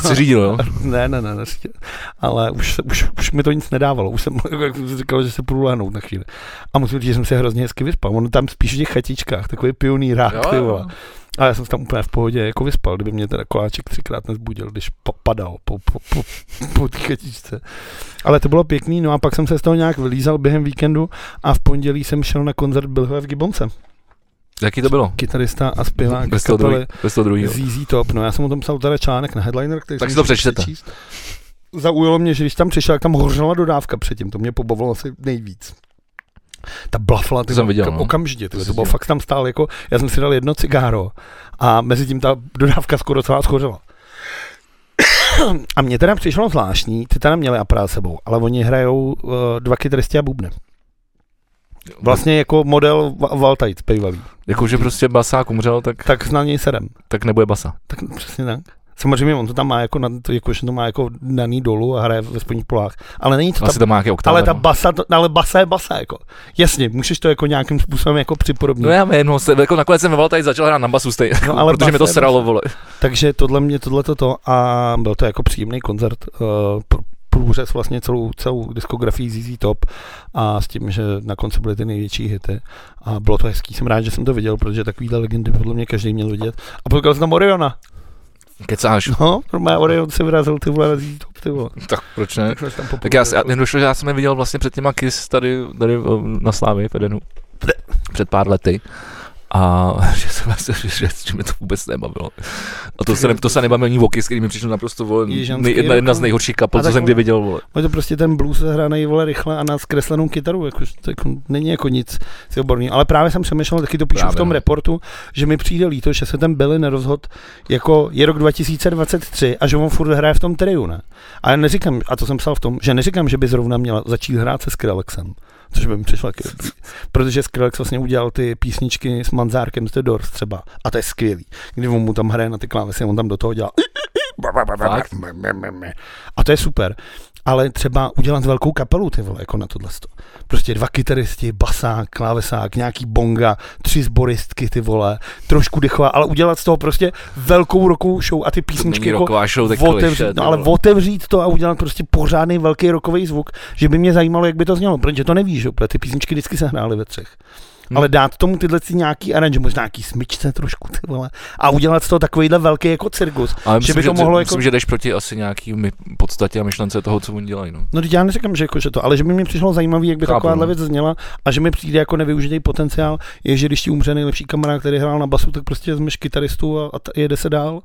Jsi si řídil, jo? Ne, ne, ne, ne, ale už, už, už mi to nic nedávalo, už jsem, jak jsem říkal, že se půjdu lehnout na chvíli. A musím říct, že jsem se hrozně hezky vyspal, on tam spíš v těch chatičkách, takový pionýrák, Jo, ty jo. vole. A já jsem se tam úplně v pohodě jako vyspal, kdyby mě teda koláček třikrát nezbudil, když po, padal po, po, po, po té chatičce. Ale to bylo pěkný, no a pak jsem se z toho nějak vylízal během víkendu a v pondělí jsem šel na koncert Bilhové v Gibbonce. Jaký to bylo? Kytarista a zpěvák Bez toho, druhý, bez toho druhýho. ZZ Top, no já jsem o tom psal teda článek na Headliner, který Tak si to musel přečtěte. přečíst. Zaujalo mě, že když tam přišel, jak tam hořela dodávka předtím, to mě pobavilo asi nejvíc. Ta blafla, ty jsem viděl, no. okamžitě, ty, To bylo fakt tam stál jako, já jsem si dal jedno cigáro a mezi tím ta dodávka skoro celá schořela. A mě teda přišlo zvláštní, ty teda měli aparát sebou, ale oni hrajou uh, dva kytaristi a bubny. Vlastně jako model Va- Valtajc, bývalý. Jako, že prostě basák umřel, tak, Tak na něj sedem. tak nebude basa. Tak přesně tak. Samozřejmě on to tam má jako, na, to, jako, to má jako daný dolů a hraje ve spodních polách. Ale není to Asi ta, tam má nějaký oktáv. ale ta basa, to, ale basa je basa, jako. Jasně, můžeš to jako nějakým způsobem jako připodobnit. No já vím, no, se- jako nakonec jsem ve Valtaj začal hrát na basu stejně, No, ale protože mi to sralo, vole. Takže tohle mě, tohle to a byl to jako příjemný koncert. Uh, pr- průřez vlastně celou, celou diskografii ZZ Top a s tím, že na konci byly ty největší hity a bylo to hezký. Jsem rád, že jsem to viděl, protože takovýhle legendy podle mě každý měl vidět. A potkal jsem tam Oriona. Kecáš. No, normálně Orion si vyrazil ty vole na ZZ Top, ty vole. Tak proč ne? Tak se já, já, došlo, že já jsem je viděl vlastně před těma Kiss tady, tady eh, na Slávě v Edenu. Před pár lety. A že, jsem, vlastně- že, že, že mě to vůbec nebavilo. A to se, ne, to se nebavilo ani voky, s kterými přišlo naprosto vole, nej, jedna, jedna z nejhorších kapel, co jsem kdy viděl. Vole. Je to prostě ten blues hraný vole rychle a na zkreslenou kytaru, jako, to jako, není jako nic si oborný. Ale právě jsem přemýšlel, taky to píšu Právě, v tom reportu, že mi přijde líto, že se ten Billy nerozhod jako je rok 2023 a že on furt hraje v tom triu, ne? A já neříkám, a to jsem psal v tom, že neříkám, že by zrovna měla začít hrát se Skrillexem. Což by mi přišlo. Protože Skrillex vlastně udělal ty písničky s Manzárkem z The Doors třeba. A to je skvělý. Kdy on mu tam hraje na ty klávesy, on tam do toho dělá Fakt? a to je super. Ale třeba udělat velkou kapelu, ty vole, jako na tohle. Prostě dva kytaristi, basák, klávesák, nějaký bonga, tři zboristky, ty vole, trošku dechová, ale udělat z toho prostě velkou rokovou show a ty písničky jako show, tak otevřít, kliše, no, ale otevřít to a udělat prostě pořádný velký rokový zvuk, že by mě zajímalo, jak by to znělo, protože to nevíš, že? ty písničky vždycky se hrály ve třech. Hmm. Ale dát tomu tyhle si nějaký aranž, možná nějaký smyčce trošku, ty vole, a udělat z toho takovýhle velký jako cirkus. Ale že myslím, by to mohlo myslím, jako- že jdeš proti asi nějaký my- podstatě a myšlence toho, co oni dělají. No. No já neříkám, že, jako, že to, ale že by mi přišlo zajímavý, jak by Chápu, takováhle no. věc zněla a že mi přijde jako nevyužitý potenciál, je, že když ti umře nejlepší kamarád, který hrál na basu, tak prostě vezmeš kytaristu a, a t- jede se dál.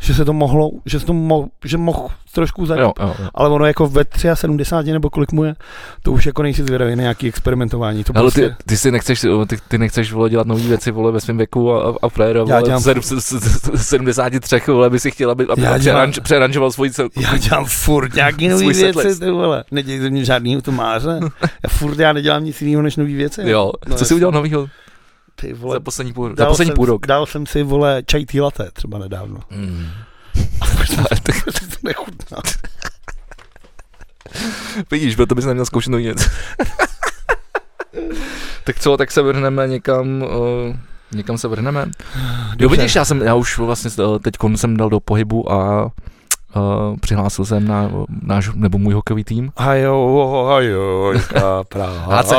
Že se to mohlo, že se to mo, že mohl trošku zajít. Jo, jo, jo. Ale ono jako ve 73 nebo kolik mu je, to už jako nejsi zvědavý na nějaký experimentování. To Ale prostě, ty, ty, si nechceš, ty, ty nechceš vole, dělat nové věci vole, ve svém věku a, a, a Fréra Já vole, dělám- sedm- s- s- s- 73 vole, by si chtěl, aby, aby Já dělám- přeranž, přeranžoval svůj cel. já dělám furt nějaký nový věci, ty vole. Nedělej ze mě žádný tomáře. Já furt já nedělám nic jiného než nový věci. Jo, No, co jsi udělal novýho Ty vole, za poslední půl, za poslední půl rok? Dal jsem si, vole, čaj tý latte třeba nedávno. Mm. Protože to nechutná. Vidíš, proto bys neměl zkoušet nic. tak co, tak se vrhneme někam, uh, někam se vrhneme. Jo, vidíš, já jsem, já už vlastně eh, teď jsem dal do pohybu a Uh, přihlásil jsem na náš, nebo můj hokejový tým. Hajo, hajo, Praha. AC,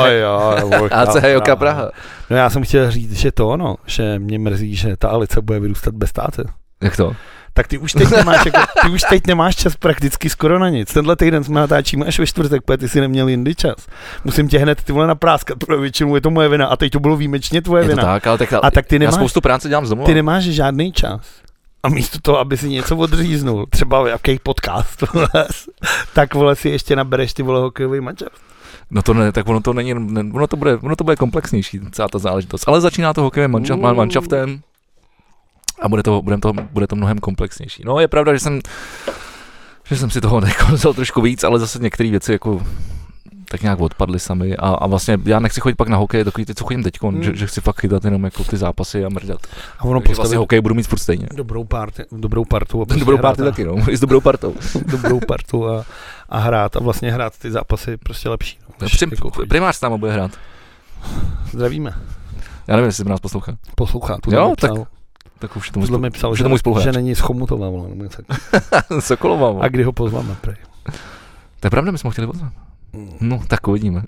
AC Hojka Praha. No já jsem chtěl říct, že to ono, že mě mrzí, že ta Alice bude vyrůstat bez táce. Jak to? tak ty už teď nemáš, jako, ty už teď nemáš čas prakticky skoro na nic. Tenhle týden jsme natáčíme až ve čtvrtek, protože ty si neměl jindy čas. Musím tě hned ty vole napráskat, pro většinu je to moje vina a teď to bylo výjimečně tvoje je vina. tak, ale tak, a tak ty nemáš, já spoustu práce dělám z domu. Ty nemáš žádný čas. A místo toho, aby si něco odříznul, třeba jaký podcast, tak vole si ještě nabereš ty vole hokejový manželství. No to ne, tak ono to není, ono to bude, ono to bude komplexnější, celá ta záležitost. Ale začíná to hokejovým manšaftem, a bude to, bude to, bude to mnohem komplexnější. No je pravda, že jsem, že jsem si toho nekonzol trošku víc, ale zase některé věci jako tak nějak odpadly sami a, a vlastně já nechci chodit pak na hokej, takový ty, co chodím teď, hmm. že, že, chci fakt chytat jenom jako ty zápasy a mrdat. A ono Takže vlastně hokej budu mít furt stejně. Dobrou, party, dobrou partu. A dobrou party taky, no, i s dobrou partou. dobrou partu a, a hrát a vlastně hrát ty zápasy prostě lepší. No, Přím, jako primář s náma bude hrát. Zdravíme. Já nevím, jestli by nás poslouchá. Poslouchá, tu jo, tak, tak už to můj, psal, že, to můj že není z Chomutová, vole, Sokolová, A kdy ho pozváme, prej. To je pravda, my jsme ho chtěli pozvat. No, tak uvidíme.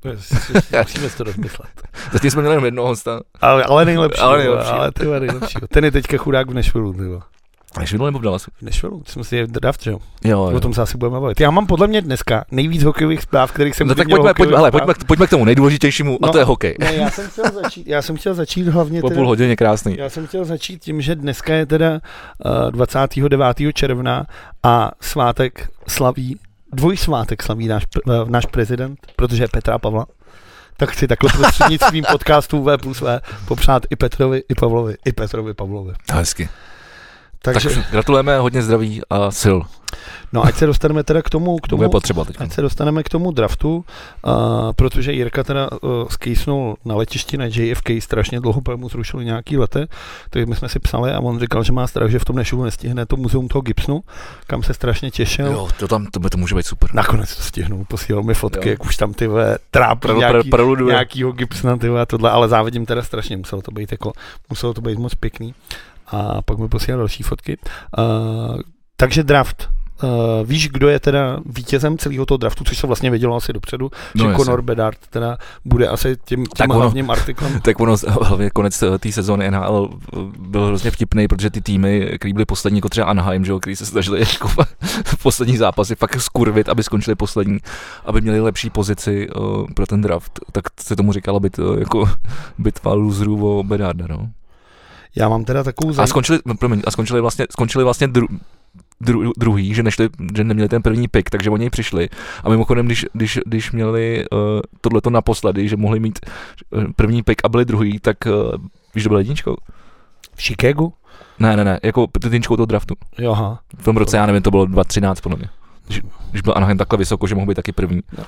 Musíme si to rozmyslet. Zatím jsme měli jenom jednoho hosta. Ale, ale nejlepší. Ale, nejlepší. ale ty nejlepší. Ten je teďka chudák v Nešvilu, ty Nešvilu nebo v Dallasu? Nešvilu, jsme si je draft, že jo? Jo, O tom se asi budeme bavit. Já mám podle mě dneska nejvíc hokejových zpráv, kterých jsem no, tak pojďme, pojďme, hele, pojďme, pojďme, k tomu nejdůležitějšímu, no, a to je hokej. Ne, já jsem chtěl začít, já jsem chtěl začít hlavně po půl hodině krásný. Já jsem chtěl začít tím, že dneska je teda uh, 29. června a svátek slaví dvojsvátek slaví náš, uh, náš prezident, protože je Petra Pavla. Tak chci takhle prostřednictvím podcastu V plus V popřát i Petrovi, i Pavlovi, i Petrovi Pavlovi. Hezky. Takže... Tak gratulujeme, hodně zdraví a sil. No ať se dostaneme teda k tomu, k tomu je potřeba teď. ať se dostaneme k tomu draftu, uh, protože Jirka teda uh, skýsnul na letišti na JFK strašně dlouho, pak mu zrušili nějaký lete, takže my jsme si psali a on říkal, že má strach, že v tom nešilu nestihne to muzeum toho Gibsonu, kam se strašně těšil. Jo, to tam, to, by to může být super. Nakonec to stihnul, posílal mi fotky, jo. jak už tam ty trápí nějaký, nějakýho Gibsona, ty a tohle, ale závidím teda strašně, muselo to být jako, muselo to být moc pěkný a pak mi posílal další fotky. Uh, takže draft. Uh, víš, kdo je teda vítězem celého toho draftu, což se vlastně vědělo asi dopředu, no, že jasně. Conor Bedard teda bude asi tím, tím tak hlavním ono, artiklem. Tak ono, hlavně konec eh, té sezóny NHL eh, byl hrozně vtipný, protože ty týmy, které byly poslední, jako třeba Anaheim, že, který se snažili jako v poslední zápasy fakt skurvit, aby skončili poslední, aby měli lepší pozici uh, pro ten draft, tak se tomu říkalo byt, uh, jako bitva loserů o Bedarda, no. Já mám teda takovou zaj... A skončili, no, promiň, a skončili vlastně, skončili vlastně dru, dru, druhý, že, nešli, že neměli ten první pick, takže oni přišli. A mimochodem, když, když, když měli uh, tohleto naposledy, že mohli mít uh, první pick a byli druhý, tak uh, víš, to byl jedničkou. V Chicagu? Ne, ne, ne, jako jedničkou toho draftu. Jo, aha. V tom roce, já nevím, to bylo 2013 podle mě. Když, když byl Anaheim takhle vysoko, že mohl být taky první. No.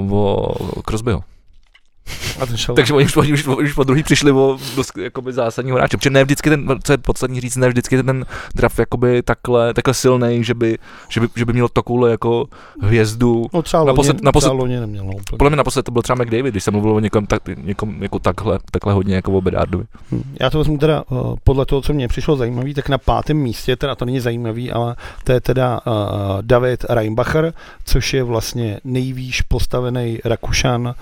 Uh, o Crosbyho. A ten šel. Takže oni už, oni už, už po druhý přišli o dost jakoby zásadního hráče, protože ne vždycky ten, co je podstatní říct, ne vždycky ten draft jakoby takhle, takhle silný, že by, že by, že by měl takovou jako hvězdu. No třeba naposled, loni, naposled, třeba loni neměl. No, podle mě naposled to byl třeba McDavid, když jsem mluvil o někom, tak, někom jako takhle, takhle hodně jako o Bedardovi. Hm. Já to vezmu teda uh, podle toho, co mě přišlo zajímavý, tak na pátém místě, teda to není zajímavý, ale to je teda uh, David Reinbacher, což je vlastně nejvýš postavený Rakušan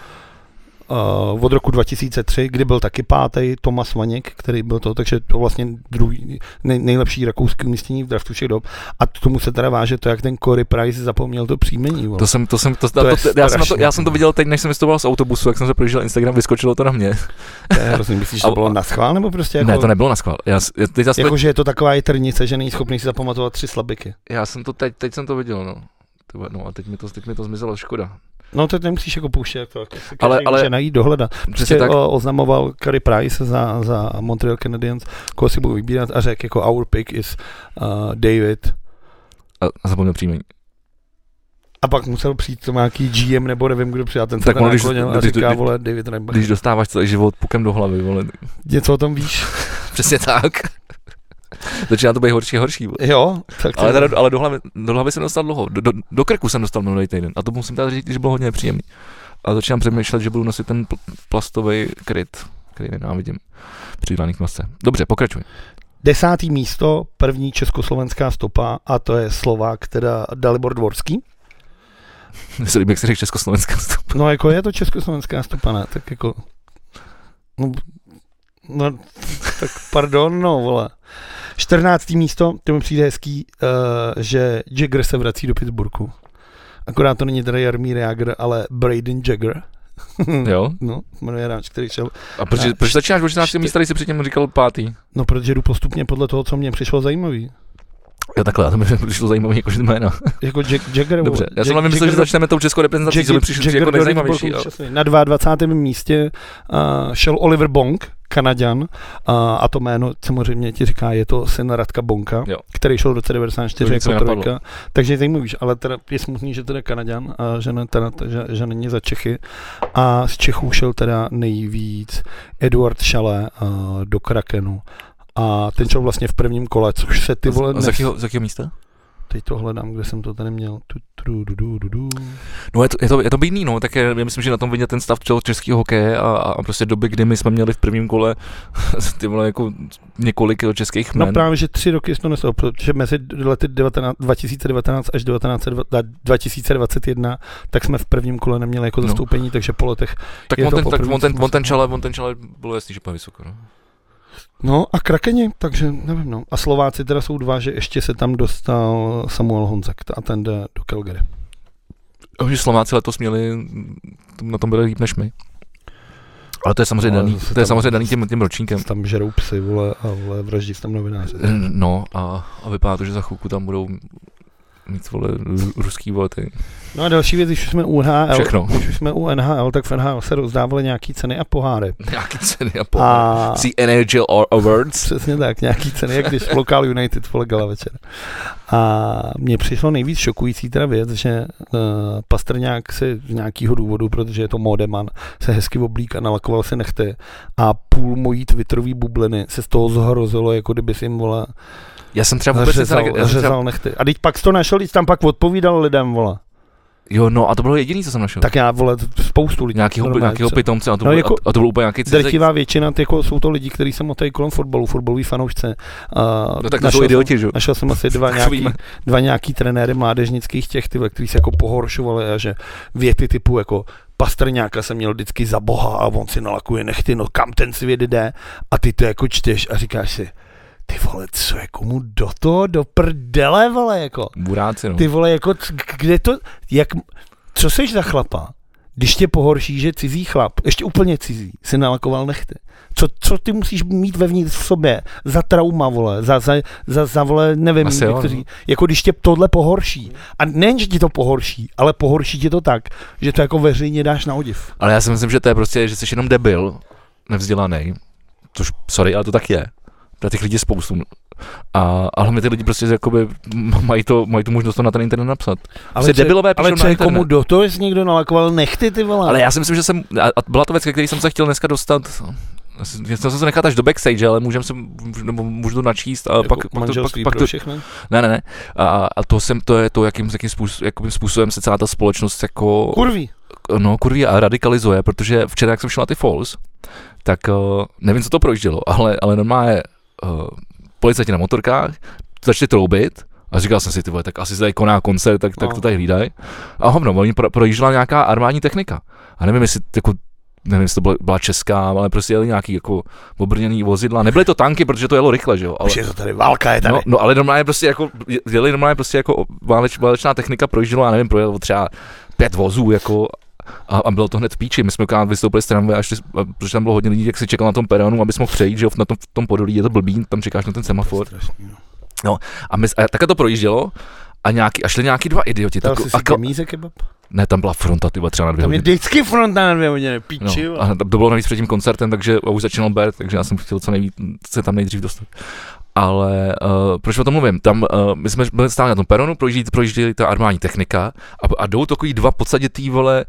uh, od roku 2003, kdy byl taky pátý Tomas Vaněk, který byl to, takže to vlastně druhý, nej, nejlepší rakouský umístění v draftu všech dob. A k tomu se teda váže to, jak ten Corey Price zapomněl to příjmení. To jsem, to jsem, to, to, to, to já, jsem to, já jsem to viděl teď, než jsem vystupoval z autobusu, jak jsem se projížděl Instagram, vyskočilo to na mě. To je hrozný, myslíš, že to bylo na schvál, nebo prostě jako... Ne, to nebylo na schvál. Já, teď jako, že je to taková jitrnice, že není schopný si zapamatovat tři slabiky. Já jsem to teď, teď jsem to viděl, no. No a teď mi to, teď mi to zmizelo, škoda. No to nemusíš jako pouštět, to jako ale, ale může najít, dohledat. Prostě tak... oznamoval Curry Price za, za Montreal Canadiens, koho si budou vybírat a řekl jako our pick is uh, David. A, a zapomněl příjmení. A pak musel přijít to nějaký GM nebo nevím, kdo přijal, ten se tak když, a říká, když, vole, David Reinbach. Když dostáváš celý život pukem do hlavy, vole. Něco o tom víš? Přesně tak. Začíná to být horší a horší. Jo, tak ale, teda, ale do, hlavy, do hlavy jsem dostal dlouho. Do, do, do krku jsem dostal minulý týden. A to musím teda říct, že bylo hodně příjemný. A začínám přemýšlet, že budu nosit ten pl- plastový kryt, který nenávidím, přidlaný k masce. Dobře, pokračuj. Desátý místo, první československá stopa, a to je Slovák, teda Dalibor Dvorský. Se líbí, jak se řekl československá stopa. No jako je to československá stopa, ne? Tak jako... No, no tak pardon, no vole. 14. místo, to mi přijde hezký, uh, že Jagger se vrací do Pittsburghu. Akorát to není teda Jarmír Jagger, ale Braden Jagger. jo? No, jmenuje hráč, který šel. A proč, proč začínáš o 16. místa, když jsi předtím říkal pátý? No, protože jdu postupně podle toho, co mě přišlo zajímavý. Jo, takhle, to mi přišlo zajímavé jako jméno. jako Jack, Jagger. Dobře, já jsem hlavně myslel, že začneme tou českou reprezentací, co mi přišlo jako nejzajímavější. Na 22. místě uh, šel Oliver Bong, Kanaďan, uh, a to jméno samozřejmě ti říká, je to syn Radka Bonka, jo. který šel v roce 94 jako trojka, takže zajímavý, ale teda je smutný, že teda Kanaďan, a že, ne, teda, že, že není za Čechy. A z Čechů šel teda nejvíc Eduard Šale uh, do Krakenu a ten šel vlastně v prvním kole, což se ty vole... Dnes... Z, jakého, z jakého místa? Teď to hledám, kde jsem to tady měl. Tu, tu, du, du, du, du. No je to, je to, je to bídný, no, tak je, já myslím, že na tom vidět ten stav českého hokeje a, a, prostě doby, kdy my jsme měli v prvním kole ty vole jako několik českých men. No právě, že tři roky jsme to neslo, protože mezi lety 19, 2019 až 19, 2021, tak jsme v prvním kole neměli jako no. zastoupení, no. takže po letech tak on ten, tak on ten, on ten čale, on ten čale bylo jasný, že vysoko, no. No a Krakeni, takže nevím, no. A Slováci teda jsou dva, že ještě se tam dostal Samuel Honzek a ten jde do Calgary. Že Slováci letos měli, na tom byli líp než my. Ale to je samozřejmě no, daný, to je samozřejmě daný tím, tím ročníkem. Tam žerou psy, vole, a vole, vraždí tam novináři. No a, a vypadá to, že za chvilku tam budou mít vole ruský vole ty. No a další věc, když jsme u NHL, Všechno. když jsme u NHL, tak v NHL se rozdávaly nějaký ceny a poháry. Nějaký ceny a poháry. A... See NHL Awards. Přesně tak, nějaký ceny, jak když Local United vole gala večer. A mně přišlo nejvíc šokující teda věc, že uh, Pastrňák se z nějakého důvodu, protože je to modeman, se hezky oblík a nalakoval se nechty a půl mojí twitterový bubliny se z toho zhrozilo, jako kdyby si jim volal já jsem třeba vůbec řezal, řezal nechty. A teď pak to našel, teď tam pak odpovídal lidem, vole. Jo, no a to bylo jediný, co jsem našel. Tak já, vole, spoustu lidí. Nějakýho, nějakýho pitomce a to, no, bylo, jako, a to bylo úplně nějaký cizek. Drtivá většina, jako jsou to lidi, kteří se motají kolem fotbalu, fotbalový fanoušce. Uh, no tak to jsou idioti, že? Našel jsem asi dva nějaký, dva nějaký trenéry mládežnických těch, ty, kteří se jako pohoršovali a že věty typu jako Pastrňáka jsem měl vždycky za boha a on si nalakuje nechty, no kam ten svět jde a ty to jako čteš a říkáš si, ty vole, co je komu do toho, do prdele, vole, jako. Buráci, no. Ty vole, jako, kde to, jak, co seš za chlapa, když tě pohorší, že cizí chlap, ještě úplně cizí, si nalakoval nechty. Co, co ty musíš mít vevnitř v sobě za trauma, vole, za, za, za, za vole, nevím, Asi někteří, jo, no. jako když tě tohle pohorší. A nejen, že ti to pohorší, ale pohorší tě to tak, že to jako veřejně dáš na odiv. Ale já si myslím, že to je prostě, že jsi jenom debil, nevzdělaný, což, sorry, ale to tak je na těch lidí spoustu. A, ale my ty lidi prostě jakoby mají, to, mají tu možnost to na ten internet napsat. Ale prostě debilové ale co je komu do toho, jestli někdo nalakoval nechty ty vole. Ale já si myslím, že jsem, a byla to věc, který jsem se chtěl dneska dostat, já jsem se nechat až do backstage, ale můžem se, nebo můžu to načíst. A jako pak, pak, to, pak, pak to, ne, ne, ne. A, a to, jsem, to je to, jakým, jakým, způsob, jakým způsobem se celá ta společnost jako... Kurví. No, kurví a radikalizuje, protože včera, jak jsem šel na ty Falls, tak uh, nevím, co to projíždělo, ale, ale normálně uh, policajti na motorkách, začali troubit a říkal jsem si, ty vole, tak asi se tady koná koncert, tak, tak no. to tady hlídají. A hovno, oni pro, projížděla nějaká armádní technika. A nevím, jestli jako nevím, jestli to byla, byla česká, ale prostě jeli nějaký jako obrněný vozidla. Nebyly to tanky, protože to jelo rychle, že jo. Ale, Už je to tady, válka je tady. No, no ale normálně prostě jako, jeli normálně prostě jako váleč, válečná technika projížděla, nevím, projelo třeba pět vozů, jako a, a bylo to hned v píči. My jsme akorát vystoupili z tramvaje, až protože tam bylo hodně lidí, jak si čekal na tom peronu, abys mohl přejít, že jo, na tom, v tom podolí je to blbý, tam čekáš na ten semafor. No. no, a, my, a takhle to projíždělo a, nějaký, a šli nějaký dva idioti. Dal jsi a, si kebab? Ne, tam byla fronta, ty třeba na dvě tam hodiny. Tam je vždycky fronta na dvě hodiny, píči. No, a to bylo navíc před tím koncertem, takže už začínal Bert, takže já jsem chtěl co nejvíc se tam nejdřív dostat. Ale uh, proč o tom mluvím? Tam uh, my jsme byli stále na tom peronu, projíždí, projíždí ta armádní technika a, a jdou takový dva podstatě tý vole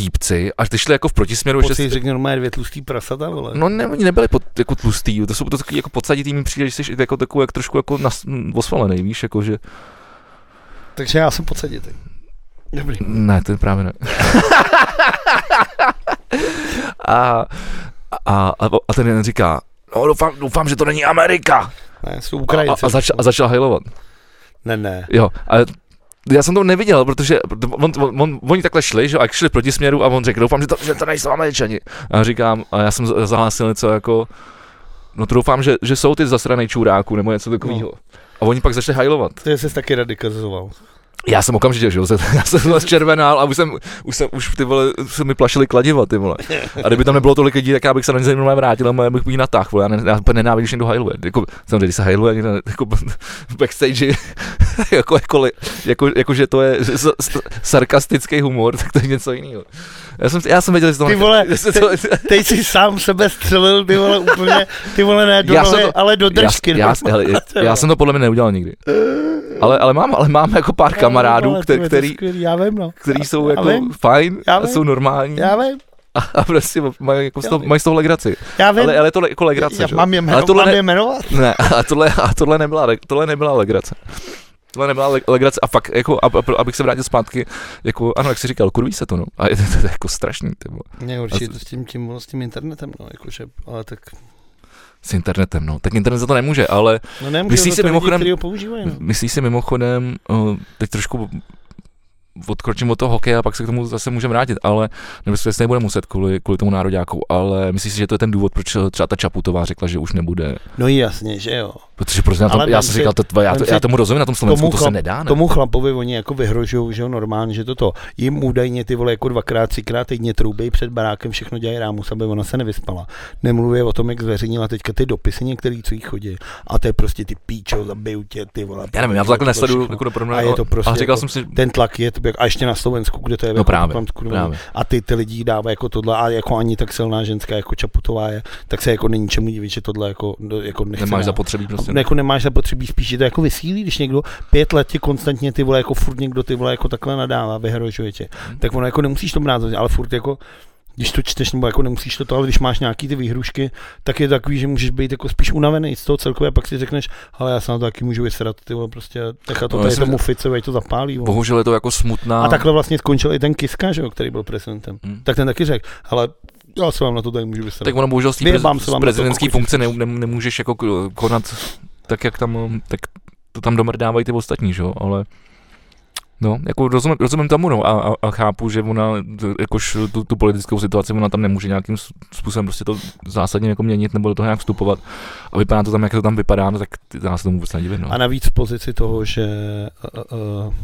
týpci a ty šli jako v protisměru. Pocit, že řekne normálně dvě tlustý prasata, vole. No ne, oni nebyli pod, jako tlustý, to jsou to takový jako podsaditý mi přijde, že jsi jako takový jak trošku jako nas, osvalený, víš, jako že... Takže já jsem podsaditý. Dobrý. Ne, to je právě ne. a, a, a, a ten jeden říká, no doufám, doufám, že to není Amerika. Ne, jsou Ukrajinci. A, a, zač, a začal hajlovat. Ne, ne. Jo, a já jsem to neviděl, protože on, on, on, oni takhle šli, že a šli proti směru a on řekl, doufám, že to, že to nejsou američani. A říkám, a já jsem zahlásil něco jako, no to doufám, že, že jsou ty zasranej čuráku nebo něco takového. No. A oni pak začali hajlovat. To jsi taky radikalizoval. Já jsem okamžitě, že jo, já jsem červenal a už jsem, už jsem, už ty vole, se mi plašili kladiva, ty vole. A kdyby tam nebylo tolik lidí, tak já bych se na ně vrátil a já bych jí natáhl, vole, já, ne, já nenávidím, když někdo hajluje. Jako, samozřejmě, když se hajluje, jako backstage, jako, jako, jako, jako, že to je sarkastický humor, tak to je něco jiného. Já jsem, já jsem věděl, že to Ty vole, te, teď jsi sám sebe střelil, ty vole, úplně, ty vole, ne do nohy, to, ale do držky. Já, já, já, já, jsem to podle mě neudělal nikdy. Ale, ale mám, ale mám jako pár kamarádů, no, který, který, já vím, no. který jsou já jako vím. fajn, já jsou normální. Já vím. A, a prostě mají, jako z toho, mají z toho legraci. Já vím. Ale, ale to jako legrace, já, že? mám je, jmeno, ale tohle mám ne, je jmenovat? Ne, a tohle, a tohle, nebyla, tohle nebyla legrace. Tohle nebyla legrace a fakt, jako, ab, abych se vrátil zpátky, jako, ano, jak jsi říkal, kurví se to, no. A je to, to, to jako strašný, ty Ne, určitě to s tím, tím, s tím internetem, no, jakože, ale tak s internetem, no. Tak internet za to nemůže, ale no nemůže, myslíš si mimochodem, lidi, používají, no. myslíš si mimochodem, teď trošku odkročím od toho hokeje a pak se k tomu zase můžeme vrátit, ale nebo se nebude muset kvůli, kvůli tomu nároďáku, ale myslíš si, že to je ten důvod, proč třeba ta Čaputová řekla, že už nebude? No jasně, že jo. Protože prostě na tom, já jsem říkal, to, já, to, já tomu rozumím, na tom Slovensku tomu to se nedá, ne? Tomu chlapovi oni jako vyhrožují, že jo, normálně, že toto. Jim údajně ty vole jako dvakrát, třikrát týdně troubej před barákem, všechno dělají rámus, aby ona se nevyspala. Nemluví o tom, jak zveřejnila teďka ty dopisy některý, co jí chodí. A to je prostě ty píčo, zabiju tě, ty vole. Já nevím, já to takhle nesleduju, jako do a je to prostě, a říkal jako, jsem si, ten tlak je, a ještě na Slovensku, kde to je no jako právě, tam, právě. a ty ty lidi dávají jako tohle a jako ani tak silná ženská jako Čaputová je, tak se jako není čemu divit, že tohle jako, jako nechce Nemáš zapotřebí prostě. Jako nemáš zapotřebí spíš, že to jako vysílí, když někdo pět let tě konstantně ty vole jako furt někdo ty vole jako takhle nadává, vyhrožuje tě. Hmm. Tak ono jako nemusíš to brát, ale furt jako když to čteš, nebo jako nemusíš to, ale když máš nějaký ty výhrušky, tak je takový, že můžeš být jako spíš unavený z toho celkově, pak si řekneš, ale já se na to taky můžu vysrat, ty vole, prostě tak to no, tady tomu Ficovi to zapálí. Vole. Bohužel je to jako smutná. A takhle vlastně skončil i ten Kiska, že jo, který byl prezidentem. Hmm. Tak ten taky řekl, ale já se vám na to tady můžu vysrat. Tak ono bohužel z té prezidentské funkce ne, ne, nemůžeš jako konat tak, jak tam, tak to tam domrdávají ty ostatní, že jo, ale No, jako rozumím, rozumím tomu, no, a, a, a, chápu, že ona, jakož tu, tu, politickou situaci, ona tam nemůže nějakým způsobem prostě to zásadně jako měnit nebo do toho nějak vstupovat. A vypadá to tam, jak to tam vypadá, no, tak já se tomu vůbec nedivím. No. A navíc v pozici toho, že uh, uh,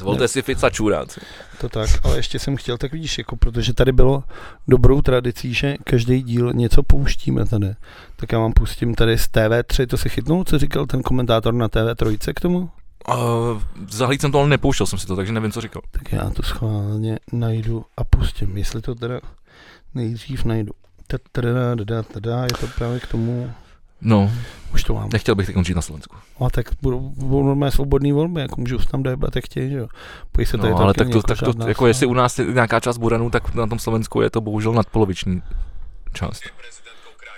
Zvolte ne. si Fica čurát. To tak, ale ještě jsem chtěl, tak vidíš, jako, protože tady bylo dobrou tradicí, že každý díl něco pouštíme tady. Tak já vám pustím tady z TV3, to se chytnul, co říkal ten komentátor na TV3 k tomu? Uh, zahlíd jsem to, ale nepouštěl jsem si to, takže nevím, co říkal. Tak já to schválně najdu a pustím, jestli to teda nejdřív najdu. Je to právě k tomu... No, už to mám. Nechtěl bych teď končit na Slovensku. A tak budou, budou normálně svobodné volby, jako můžu tam debat, jak chtějí, že jo. Pojí se tady no, ale tak to, tak to, jako jestli u nás je nějaká část Buranu, tak na tom Slovensku je to bohužel nadpoloviční část.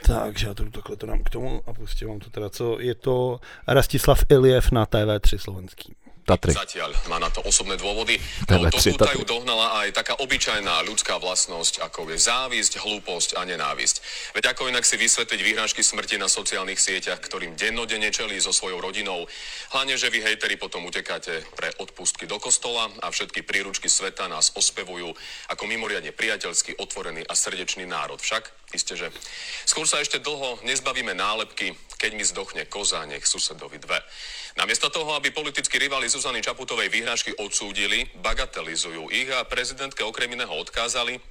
Takže já to takhle to dám k tomu a pustím vám to teda, co je to Rastislav Iliev na TV3 slovenský. Tatry. Zatiaľ má na to osobné dôvody. No, to Tutajú dohnala aj taká obyčajná ľudská vlastnosť, ako je závisť, hlúposť a nenávisť. Veď ako inak si vysvetliť výhražky smrti na sociálnych sieťach, ktorým dennodenne čelí so svojou rodinou. Hlavne, že vy hejteri potom utekáte pre odpustky do kostola a všetky príručky sveta nás ospevujú ako mimoriadne priateľský, otvorený a srdečný národ. Však, isté, že skôr sa ešte dlho nezbavíme nálepky, keď mi zdochne koza, nech susedovi dve. Namiesto toho, aby politickí rivali Zuzany Čaputovej výhražky odsúdili, bagatelizujú ich a prezidentka okrem iného odkázali,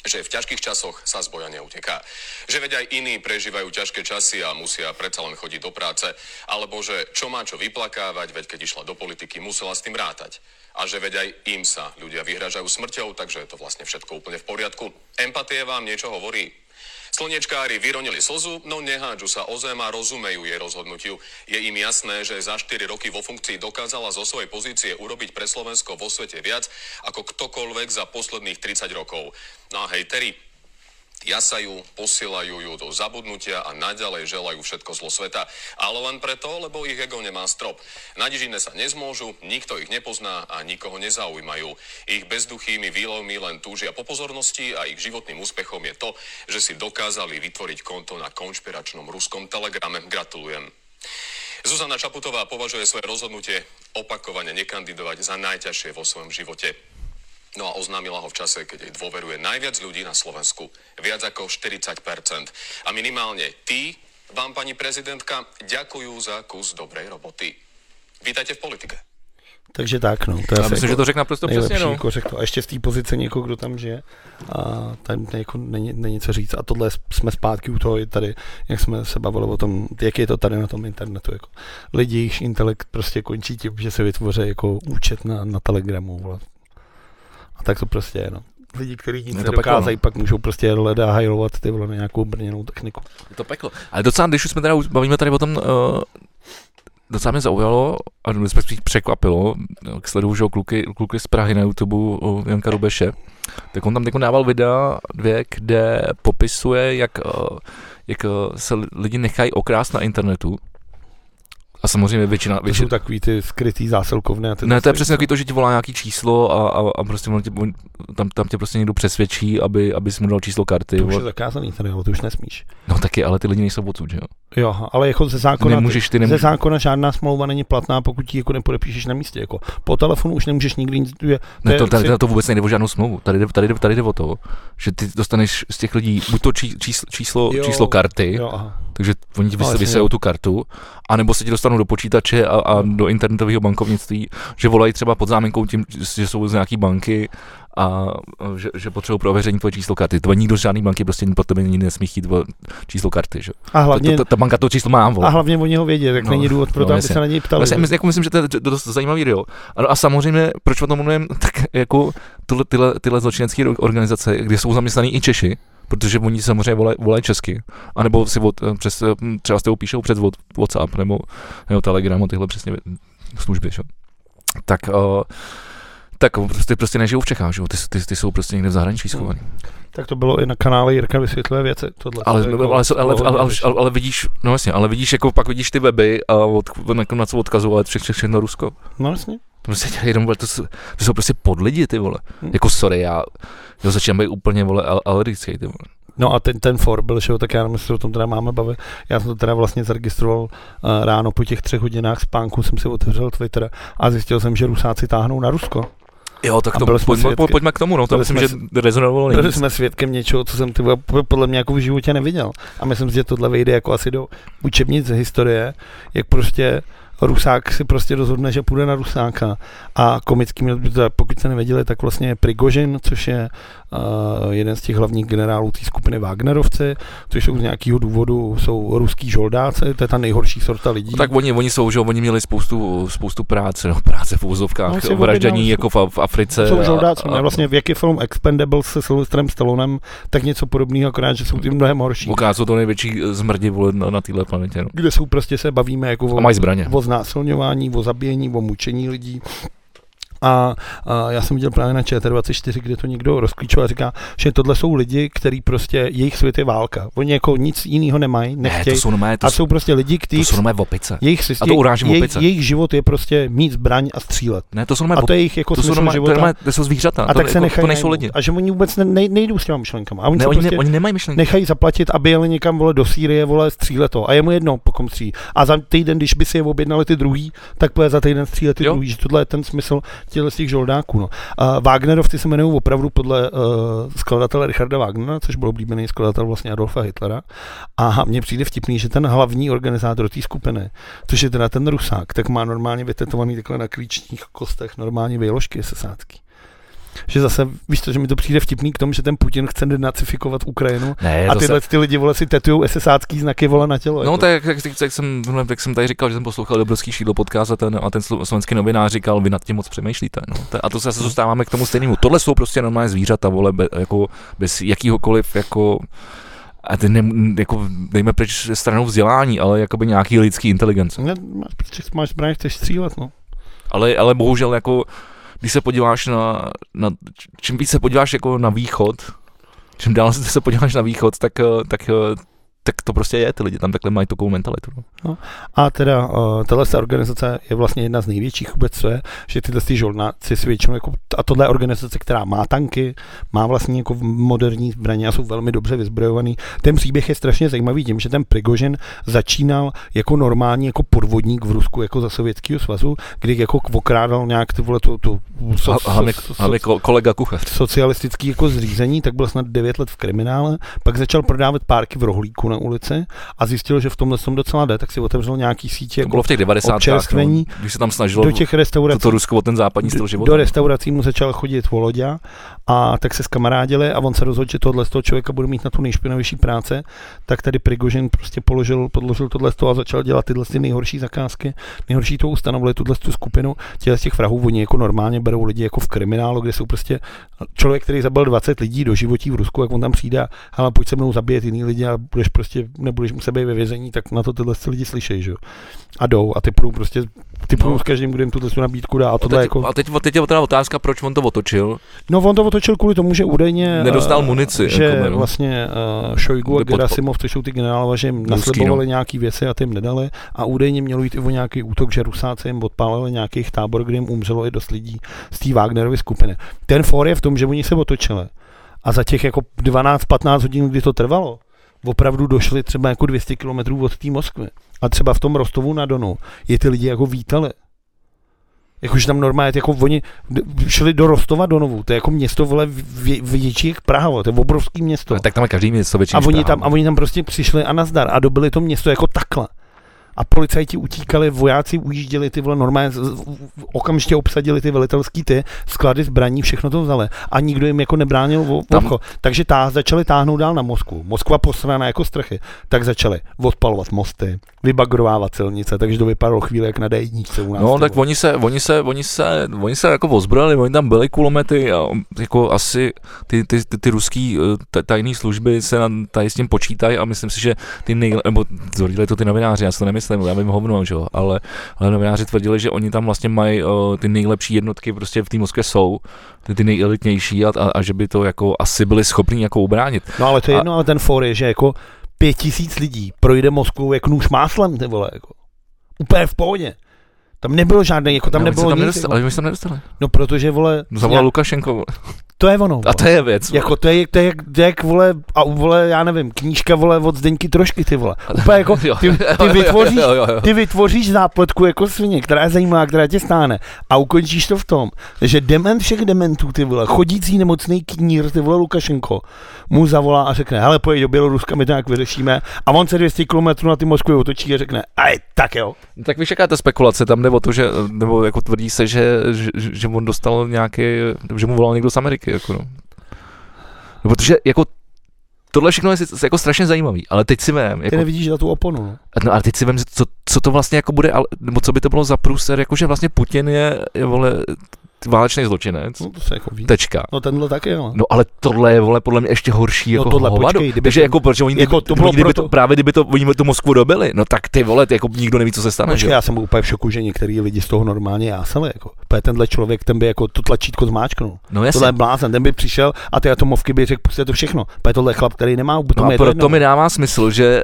že v ťažkých časoch sa z boja neuteká. Že veď aj iní prežívajú ťažké časy a musia predsa len chodiť do práce. Alebo že čo má čo vyplakávať, veď keď išla do politiky, musela s tým rátať. A že veď aj im sa ľudia vyhražajú smrťou, takže je to vlastne všetko úplne v poriadku. Empatie vám niečo hovorí? Slnečkári vyronili slzu, no nehádžu sa o zem a rozumejú jej rozhodnutiu. Je im jasné, že za 4 roky vo funkcii dokázala zo svojej pozície urobiť pre Slovensko vo svete viac ako ktokoľvek za posledných 30 rokov. No a hejteri, jasajú, posielajú ju do zabudnutia a naďalej želajú všetko zlo sveta. Ale len preto, lebo ich ego nemá strop. Na nič iné sa nezmôžu, nikto ich nepozná a nikoho nezaujímajú. Ich bezduchými výlovmi len túžia po pozornosti a ich životným úspechom je to, že si dokázali vytvoriť konto na konšpiračnom ruskom telegrame. Gratulujem. Zuzana Čaputová považuje svoje rozhodnutie opakovane nekandidovať za najťažšie vo svojom živote. No a oznámila ho v čase, keď jej dôveruje najviac ľudí na Slovensku. Viac ako 40%. A minimálne tí vám, pani prezidentka, ďakujú za kus dobrej roboty. Vítajte v politike. Takže tak, no. To Já myslím, jako že to řekl naprosto přesně, no. Jako řekl to. A ještě v té pozici někoho, kdo tam žije. A tam jako není, není co říct. A tohle jsme zpátky u toho i tady, jak jsme se bavili o tom, jak je to tady na tom internetu. Jako. Lidi, jejichž intelekt prostě končí tím, že se vytvoří jako účet na, na Telegramu. Vole. A tak to prostě je, no. Lidi, kteří nic nedokázají, no. pak můžou prostě leda hajlovat ty vole nějakou brněnou techniku. Je to peklo. Ale docela, když už jsme teda bavíme tady o tom, uh, docela mě zaujalo a mě spíš překvapilo, jak sleduju že kluky, kluky z Prahy na YouTube u Janka Rubeše, tak on tam jako dával videa dvě, kde popisuje, jak, uh, jak se lidi nechají okrást na internetu a samozřejmě většina... většina... To jsou takový ty skrytý zásilkovné. Ty ne, to je přesně takový to, že ti volá nějaký číslo a, a, a prostě tě, tam, tam tě prostě někdo přesvědčí, aby, aby mu dal číslo karty. To už je zakázaný tady, ale to už nesmíš. No taky, ale ty lidi nejsou odsud, že jo? Jo, ale jako ze zákona, nemůžeš, ty nemůžeš. ze zákona žádná smlouva není platná, pokud ti jako nepodepíšeš na místě. Jako. Po telefonu už nemůžeš nikdy nic. Je, ne, to, tady, to vůbec nejde o žádnou smlouvu. Tady, tady, tady, tady jde o to, že ty dostaneš z těch lidí buď to číslo, číslo, jo, číslo karty, jo, aha takže oni ti vysejou tu kartu, anebo se ti dostanou do počítače a, a do internetového bankovnictví, že volají třeba pod záminkou tím, že jsou z nějaký banky a že, že potřebují pro ověření tvoje číslo karty. To nikdo z žádný banky prostě pod tebe nikdy nesmí chtít číslo karty. Že? A hlavně, ta, ta, ta, banka to číslo má. Vole. A hlavně oni ho vědí, tak no, není důvod pro to, no, aby se na něj ptali. Vlastně, jako myslím, že to je dost zajímavý video. A, a samozřejmě, proč o tom mluvím, tak jako tyhle, tyhle, tyhle zločinecké organizace, kde jsou zaměstnaní i Češi, protože oni samozřejmě volají, volaj česky, anebo si od, eh, přes, eh, třeba s tebou píšou přes WhatsApp nebo, nebo Telegram, tyhle přesně služby, že? tak uh, tak prostě, prostě nežijou v Čechách, že? Ty, ty, ty, jsou prostě někde v zahraničí hmm. schovaní. Tak to bylo i na kanále Jirka vysvětluje věci. Tohle ale, ale, jako ale, ale, ale, ale, ale, ale, vidíš, no jasně, ale vidíš, jako pak vidíš ty weby a od, na co odkazovat všechno, všechno Rusko. No jasně. To, prostě, jenom, to, jsou, to jsou prostě podlidi, ty vole. Hmm. Jako sorry, já, já začínám být úplně, vole, alergický, ty vole. No a ten, ten for byl, že tak já nevím, jestli o tom teda máme bavit. Já jsem to teda vlastně zaregistroval uh, ráno po těch třech hodinách spánku, jsem si otevřel Twitter a zjistil jsem, že Rusáci táhnou na Rusko. Jo, tak to pojďme, svědky, pojďme k tomu, no, to myslím, jsme, že rezonovalo nejvíc. Byli jsme svědkem něčeho, co jsem ty, podle mě jako v životě neviděl. A myslím že tohle vyjde jako asi do učebnic historie, jak prostě Rusák si prostě rozhodne, že půjde na Rusáka. A komický, pokud se nevěděli, tak vlastně Prigožin, což je uh, jeden z těch hlavních generálů té skupiny Wagnerovci, což jsou z nějakého důvodu jsou ruský žoldáci, to je ta nejhorší sorta lidí. No, tak oni, oni jsou, že oni měli spoustu, spoustu práce, no, práce v úzovkách, no, vraždění jako v, v Africe. Jsou žoldáci, a, a, vlastně v jaký film Expendables se Sylvestrem Stallonem, tak něco podobného, akorát, že jsou tím mnohem horší. Jsou to největší zmrdi vole, na, na téhle planetě. No. Kde jsou prostě se bavíme jako o, a mají zbraně. o znásilňování, o zabíjení, o mučení lidí. A, a já jsem viděl právě na ČT24, kde to někdo rozklíčoval a říká, že tohle jsou lidi, kteří prostě, jejich svět je válka. Oni jako nic jiného nemají, nechtějí. Ne, to jsou nomé, to a jsou prostě lidi, kteří... To jsou nomé opice. Jejich, a to urážím jejich, opice. Jejich život je prostě mít zbraň a střílet. Ne, to jsou nomé, a to je jejich jako to jsou nomé, života. To, nomé, to jsou zvířata, a to, tak se jako, nechají, to nejsou lidi. A že oni vůbec ne, ne, nejdou s těma myšlenkama. A oni, ne, oni, prostě ne, oni nemají myšlenky. Nechají zaplatit, aby jeli někam vole do Sýrie, vole střílet to. A je mu jedno, po kom stří. A za týden, když by si je objednali ty druhý, tak bude za týden střílet ty druhý. Že tohle je ten smysl těchto těch žoldáků. No. Uh, Wagnerovci se jmenují opravdu podle uh, skladatele Richarda Wagnera, což byl oblíbený skladatel vlastně Adolfa Hitlera. A mně přijde vtipný, že ten hlavní organizátor té skupiny, což je teda ten Rusák, tak má normálně vytetovaný takhle na klíčních kostech normálně výložky sesátky že zase, víš to, že mi to přijde vtipný k tomu, že ten Putin chce denacifikovat Ukrajinu ne, a tyhle zase... ty lidi vole si tetujou SSácký znaky vole na tělo. No jako. tak, jak, jak, jak, jsem, jak jsem tady říkal, že jsem poslouchal Dobrovský šídlo podcast a ten, a ten slovenský novinář říkal, vy nad tím moc přemýšlíte. No. A to se zase dostáváme k tomu stejnému. Tohle jsou prostě normálně zvířata, vole, be, jako bez jakýhokoliv jako a ty ne, jako, dejme pryč stranou vzdělání, ale jakoby nějaký lidský inteligence. Ne, máš, máš zbraně, chceš střílet, no. Ale, ale bohužel jako, když se podíváš na, na, čím víc se podíváš jako na východ, čím dál se podíváš na východ, tak, tak tak to prostě je, ty lidi tam takhle mají takovou mentalitu. No. No. A teda uh, tahle organizace je vlastně jedna z největších vůbec, co je, že tyhle ty žolnáci si většinou, jako, a tohle je organizace, která má tanky, má vlastně jako moderní zbraně a jsou velmi dobře vyzbrojovaný. Ten příběh je strašně zajímavý tím, že ten Prigožin začínal jako normální jako podvodník v Rusku, jako za Sovětského svazu, kdy jako okrádal nějak ty vole tu, tu so, hlavně, so, hlavně kolega kuchař. Socialistický jako zřízení, tak byl snad 9 let v kriminále, pak začal prodávat párky v rohlíku na ulici a zjistil, že v tomhle jsem docela jde, tak si otevřel nějaký sítě. To bylo v těch 90. No, když se tam snažilo do těch restaurací, to Rusko ten západní styl života. Do restaurací mu začal chodit Volodia a tak se skamarádili a on se rozhodl, že tohle z toho člověka bude mít na tu nejšpinavější práce, tak tady Prigožin prostě položil, podložil tohle a začal dělat tyhle ty nejhorší zakázky. Nejhorší to ustanovili tuhle tu skupinu těch z těch vrahů, oni jako normálně berou lidi jako v kriminálu, kde jsou prostě člověk, který zabil 20 lidí do životí v Rusku, jak on tam přijde, ale pojď se mnou zabít jiný lidi a budeš prostě, nebudeš muset být ve vězení, tak na to tyhle lidi slyšejí, že jo. A jdou a ty půjdou prostě, ty no. s každým, kdo jim tuhle nabídku dá. A, a, teď, jako... a teď, teď, je teda otázka, proč on to otočil. No on to otočil kvůli tomu, že údajně... Nedostal munici. Že jako, vlastně uh, Šojgu a Gerasimov, což jsou ty generálové, že jim naslibovali no. nějaký věci a ty jim nedali. A údajně mělo jít i o nějaký útok, že Rusáci jim odpálili nějakých tábor, kde jim umřelo i dost lidí z té Wagnerovy skupiny. Ten for je v tom, že oni se otočili. A za těch jako 12-15 hodin, kdy to trvalo, opravdu došli třeba jako 200 km od té Moskvy. A třeba v tom Rostovu na Donu je ty lidi jako vítali. Jakože tam normálně, jako oni šli do Rostova do Novu, to je jako město vole větší jak Praha, to je obrovský město. Ale tak tam je každý město větší a oni, tam, a oni tam prostě přišli a nazdar a dobili to město jako takhle a policajti utíkali, vojáci ujížděli, ty vole normálně okamžitě obsadili ty velitelský ty sklady zbraní, všechno to vzali a nikdo jim jako nebránil v. Takže tá, začali táhnout dál na Moskvu. Moskva posraná jako strachy. Tak začali odpalovat mosty, vybagrovávat silnice, takže to vypadalo chvíli jak na d u nás. No, tak oni se, oni se, oni se, oni se jako ozbrojili, oni tam byli kulomety a jako asi ty, ty, ty, ty ruský eh, tajné služby se tady s tím počítají a myslím si, že ty nej, nebo to ty novináři, já si to nemyslím, myslím, já vím hovno, že jo, ale, ale novináři tvrdili, že oni tam vlastně mají uh, ty nejlepší jednotky prostě v té Moskvě jsou, ty, ty nejelitnější a, a, a, že by to jako asi byli schopni jako ubránit. No ale to je jedno, ale ten for je, že jako pět tisíc lidí projde Moskvou jak nůž máslem, ty vole, jako. Úplně v pohodě. Tam nebylo žádný, jako tam no, nebylo tam nic. Nedostali, jako. ale my jsme tam nedostali. No protože, vole... No, zavolal Lukašenko. To je ono. Vole. A to je věc. Jako to je, to je, to je jak, vole, a vole, já nevím, knížka, vole, od Zdeňky trošky, ty vole. Úplně jako, ty, ty, vytvoříš, ty vytvoříš zápletku jako svině, která je zajímavá, která tě stáne a ukončíš to v tom, že dement všech dementů, ty vole, chodící nemocný knír, ty vole, Lukašenko, mu zavolá a řekne, hele, pojď do Běloruska, my to nějak vyřešíme a on se 200 km na ty Moskvy otočí a řekne, aj, tak jo. Tak víš, jaká ta spekulace, tam nebo to, že, nebo jako tvrdí se, že, že, že on dostal nějaký, že mu volal někdo z Ameriky, jako no. No, protože jako tohle všechno je jako strašně zajímavý, ale teď si vím. Jako, Ty nevidíš na tu oponu. No. no ale teď si vím, co, co to vlastně jako bude, nebo co by to bylo za průser, jakože vlastně Putin je, je vole, válečný zločinec. No to se jako ví. Tečka. No tenhle taky, jo. No ale tohle je, vole, podle mě ještě horší no, jako tohle, hovado. Počkej, kdyby Takže to, jako, protože oni, jako to bylo kdyby proto... to, právě kdyby to, oni tu Moskvu dobili, no tak ty vole, ty, jako nikdo neví, co se stane. Počkej, já jsem byl úplně v šoku, že některý lidi z toho normálně jásali, jako. Protože tenhle člověk, ten by jako to tlačítko zmáčknul. No jasně. Tohle je blázen, ten by přišel a ty atomovky by řekl, to všechno. Protože tohle je chlap, který nemá no a proto mi dává smysl, že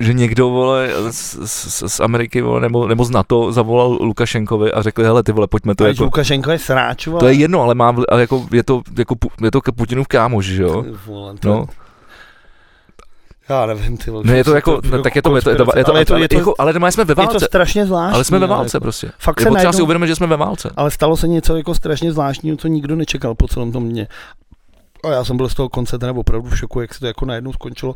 že někdo vole z, z, z Ameriky vole, nebo, nebo z NATO zavolal Lukašenkovi a řekl, hele ty vole, pojďme to. jako, Lukašenko je sráč, vole. To je jedno, ale má, ale jako, je to, jako, je to Putinův kámoš, že jo? Vole, to... No. Já nevím, ty vole. No je to jako, no, tak je to, je to, je to, je to, ale, je to, je to, jako, ale jsme ve válce. Je to strašně zvláštní. Ale jsme ve válce jako, prostě. Fakt je se najednou, si uvědomit, že jsme ve válce. Ale stalo se něco jako strašně zvláštního, co nikdo nečekal po celém tom dně. A já jsem byl z toho konce teda opravdu v šoku, jak se to jako najednou skončilo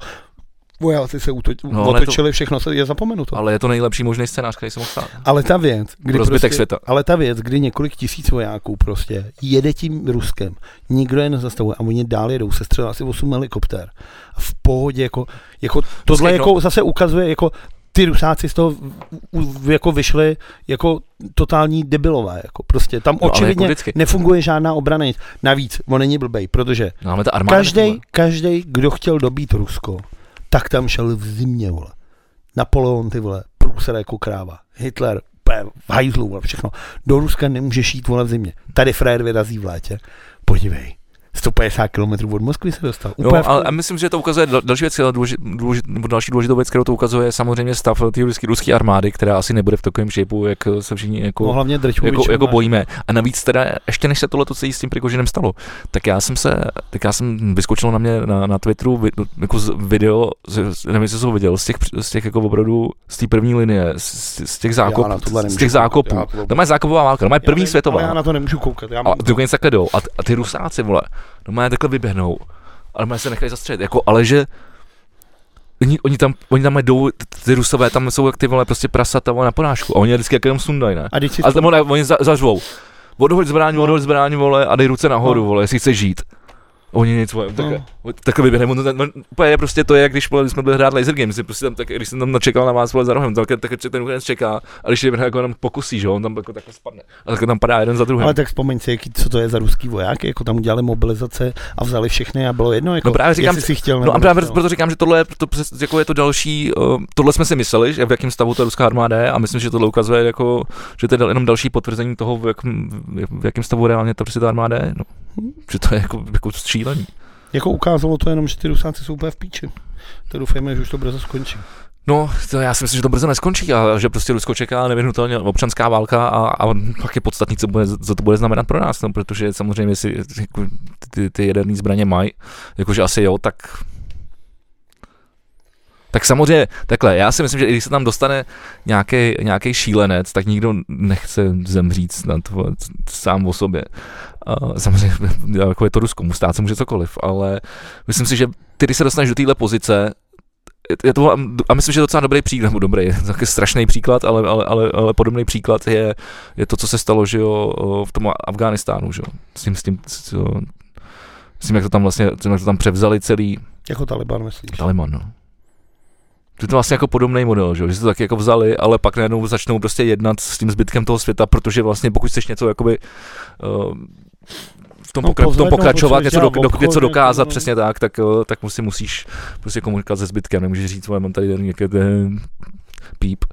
vojáci se utoč, no, otočili, to, všechno se je zapomenuto. Ale je to nejlepší možný scénář, který se mohl stát. Ale ta věc, kdy prostě, světa. ale ta věc, kdy několik tisíc vojáků prostě jede tím Ruskem, nikdo je nezastavuje a oni dál jedou, se střelá asi 8 helikoptér. A v pohodě, jako, jako tohle no. jako zase ukazuje, jako ty Rusáci z toho jako vyšli jako totální debilové. Jako prostě tam no, očividně jako nefunguje žádná obrana. Navíc, on není blbej, protože no, každý, každý, kdo chtěl dobít Rusko, tak tam šel v zimě, vole. Napoleon, ty vole, průser jako kráva. Hitler, v hajzlu, vole, všechno. Do Ruska nemůžeš jít, vole, v zimě. Tady Frér vyrazí v létě. Podívej, 150 km od Moskvy se dostal. Úplně no, ale a myslím, že to ukazuje další věc, důležit, důležit, další důležitou věc, kterou to ukazuje, je samozřejmě stav té ruské armády, která asi nebude v takovém šejpu, jak se všichni jako, no, hlavně jako, jako, bojíme. A navíc teda, ještě než se tohle to s tím Prigožinem stalo, tak já jsem se, tak já jsem vyskočil na mě na, na Twitteru jako z video, z, nevím, jestli jsem viděl, z těch, z těch jako opravdu, z té první linie, z, z těch zákop, z těch zákopů. To má zákopová válka, to má první světová. já na to nemůžu koukat. Já jdou. A, a ty rusáci, vole, no má takhle vyběhnou, ale má se nechají zastřelit, jako, ale že oni, oni, tam, oni tam jdou, ty rusové tam jsou jak ty vole prostě prasata na porážku a oni je vždycky jak jenom sundají, ne? A ale tam oni za, zařvou, odhoď zbraň, odhoď zbraň, vole, a dej ruce nahoru, no. vole, jestli chceš žít. Oni nic, vole, takhle, no. takhle vyběhne, on, on, úplně prostě to je, jak když, vole, jsme byli hrát laser games, prostě tam, tak, když jsem tam načekal na vás vole, za rohem, tak, tak, tak ten konec čeká, a když je jako jenom pokusí, že on tam jako takhle spadne, a tak tam padá jeden za druhým. Ale tak vzpomeň si, jaký, co to je za ruský vojáky, jako tam udělali mobilizace a vzali všechny a bylo jedno, jako, no právě říkám, si chtěl, no a právě proto říkám, že tohle je, to, jako je to další, uh, tohle jsme si mysleli, že v jakém stavu ta ruská armáda je a myslím, že tohle ukazuje jako, že to je jenom další potvrzení toho, v, jak, v jakém stavu reálně ta, prostě ta armáda je, no. Že to je jako, jako šílený. Jako ukázalo to jenom, že ty Rusáci jsou úplně v píči. To doufejme, že už to brzo skončí. No, to já si myslím, že to brzo neskončí a že prostě Rusko čeká nevyhnutelně občanská válka a, a pak je podstatný, co, bude, co to bude znamenat pro nás, no, protože samozřejmě si jako, ty, ty jaderné zbraně mají, jakože asi jo, tak tak samozřejmě, takhle, já si myslím, že i když se tam dostane nějaký šílenec, tak nikdo nechce zemřít na to sám o sobě. Uh, samozřejmě, jako je to Rusko, mu stát se může cokoliv, ale myslím si, že ty, když se dostaneš do téhle pozice, je to, a myslím, že je docela dobrý příklad, nebo dobrý, taky strašný příklad, ale, ale, ale, ale podobný příklad je, je to, co se stalo, že jo, v tom Afghánistánu, že jo, s tím, s tím, s tím, jak to tam vlastně, jak to tam převzali celý. Jako Taliban, myslíš? Taliban, no. Je to vlastně jako podobný model, že, že to taky jako vzali, ale pak najednou začnou prostě jednat s tím zbytkem toho světa, protože vlastně pokud chceš něco jakoby uh, v tom, no, pokra- v tom pokračovat, něco, do, do, něco dokázat, no. přesně tak, tak, uh, tak musí, musíš prostě komunikovat se zbytkem, nemůžeš říct, mám tady nějaké ten píp.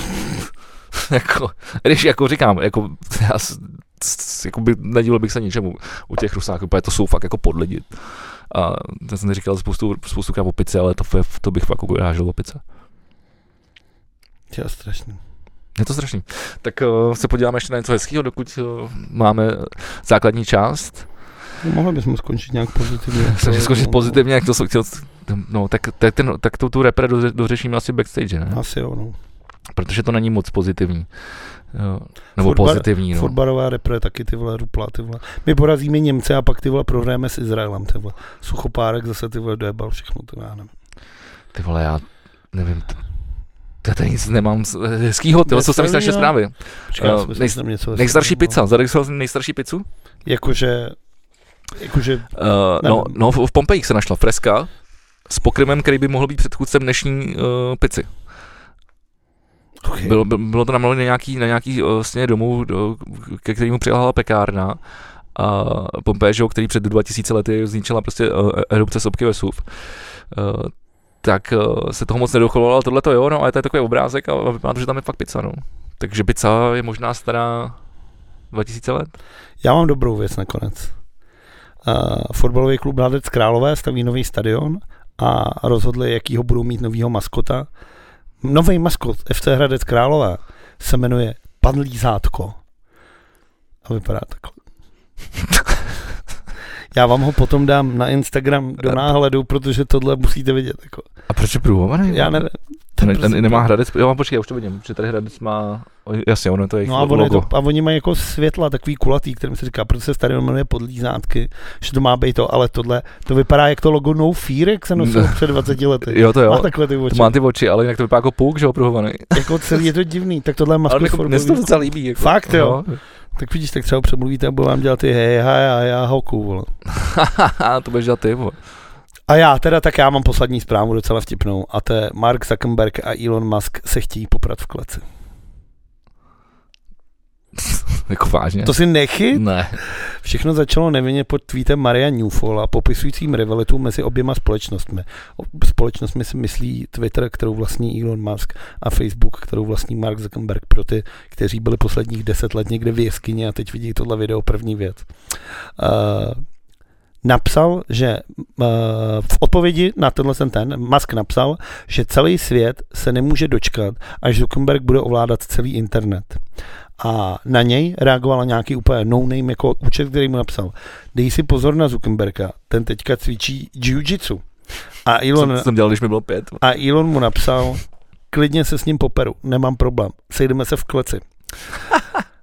jako, když jako říkám, jako, já jako by, nedíval bych se ničemu u těch rusáků, protože to jsou fakt jako podlidi. A já jsem říkal spoustu, spoustu krát o pici, ale to, to bych fakt urážel o pice. Je to strašný. Je to strašný. Tak uh, se podíváme ještě na něco hezkého, dokud uh, máme základní část. No, mohli bychom skončit nějak pozitivně. Jsem skončit no, pozitivně, jak to jsem chtěl, no, tak, tak, ten, tak to tu repre dořešíme asi backstage, ne? Asi jo, no. Protože to není moc pozitivní. Jo, nebo Fotbar, pozitivní, no. Fotbalová repre taky ty vole rupla, ty vole. My porazíme Němce a pak ty vole prohráme s Izraelem, ty vole. Suchopárek zase ty vole dojebal všechno, to já nevím. Ty vole, já nevím, to tady nic nemám hezkýho, ty co jsem mi strašně zprávy. nejstarší pizza, zaregistroval jsem nejstarší pizzu? Jakože, jakože, uh, no, no, v Pompejích se našla freska s pokrymem, který by mohl být předchůdcem dnešní uh, pici. Okay. Bylo, bylo to namalovené na nějaký, na nějaký vlastně domů, do, ke kterému přilhala pekárna a Pompežo, který před 2000 lety zničila prostě uh, erupce sopky Vesuv. Uh, tak uh, se toho moc nedochovalo, ale tohle to jo, no, a to je takový obrázek a vypadá to, že tam je fakt pizza, no. Takže pizza je možná stará 2000 let. Já mám dobrou věc nakonec. Uh, fotbalový klub Hradec Králové staví nový stadion a rozhodli, jakýho budou mít novýho maskota nový maskot FC Hradec Králové se jmenuje Pan Lízátko. A vypadá takhle. Já vám ho potom dám na Instagram do náhledu, protože tohle musíte vidět. Jako. A proč je průhovaný? Já nevím. Ten, ten, ten nemá Hradec, jo, počkej, já už to vidím, že tady Hradec má, jasně, ono to je no a, ono je to, a oni mají jako světla, takový kulatý, kterým se říká, proto se stadion jmenuje podlízátky, že to má být to, ale tohle, to vypadá jak to logo No Fear, jak se nosilo před 20 lety. Jo, to jo. Má takhle ty oči. To má ty oči, ale jinak to vypadá jako půk, že opruhovaný. jako celý je to divný, tak tohle je maskot jako, Mně to docela líbí. Jako. Fakt jo. No. Tak vidíš, tak třeba přemluvíte a budu vám dělat ty hej, hej, já hoku, vole. to budeš dělat ty, vole. A já teda, tak já mám poslední zprávu docela vtipnou a to je Mark Zuckerberg a Elon Musk se chtějí poprat v kleci. Jako vážně? To si nechyt? Ne. Všechno začalo nevinně pod tweetem Maria Newfola, popisujícím rivalitu mezi oběma společnostmi. O společnostmi si myslí Twitter, kterou vlastní Elon Musk, a Facebook, kterou vlastní Mark Zuckerberg, pro ty, kteří byli posledních deset let někde v jeskyni a teď vidí tohle video první věc. Uh, napsal, že uh, v odpovědi na tenhle ten, Musk napsal, že celý svět se nemůže dočkat, až Zuckerberg bude ovládat celý internet. A na něj reagovala nějaký úplně no-name jako účet, který mu napsal. Dej si pozor na Zuckerberga, ten teďka cvičí jiu-jitsu. A Elon, Co jsem dělal, když mi bylo pět? A Elon mu napsal, klidně se s ním poperu, nemám problém, sejdeme se v kleci.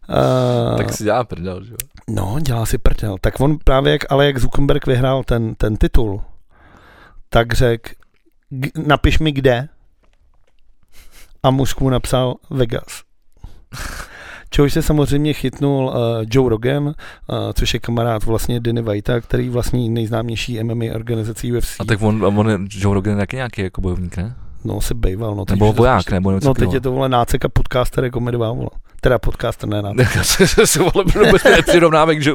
uh, tak si dělá prdel, že jo? No, dělá si prdel. Tak on právě, jak, ale jak Zuckerberg vyhrál ten, ten titul, tak řekl, napiš mi kde. A mužku mu napsal Vegas. Čehož se samozřejmě chytnul uh, Joe Rogan, uh, což je kamarád vlastně Denny Whitea, který vlastní nejznámější MMA organizací UFC. A tak on, on je, Joe Rogan je taky nějaký jako bojovník, ne? No, se bejval. No, nebo voják, nebo něco No, teď je to vole nácek a podcaster jako medvá, vole. Teda podcaster, ne. Já se, se vole vůbec nepřirovnáme k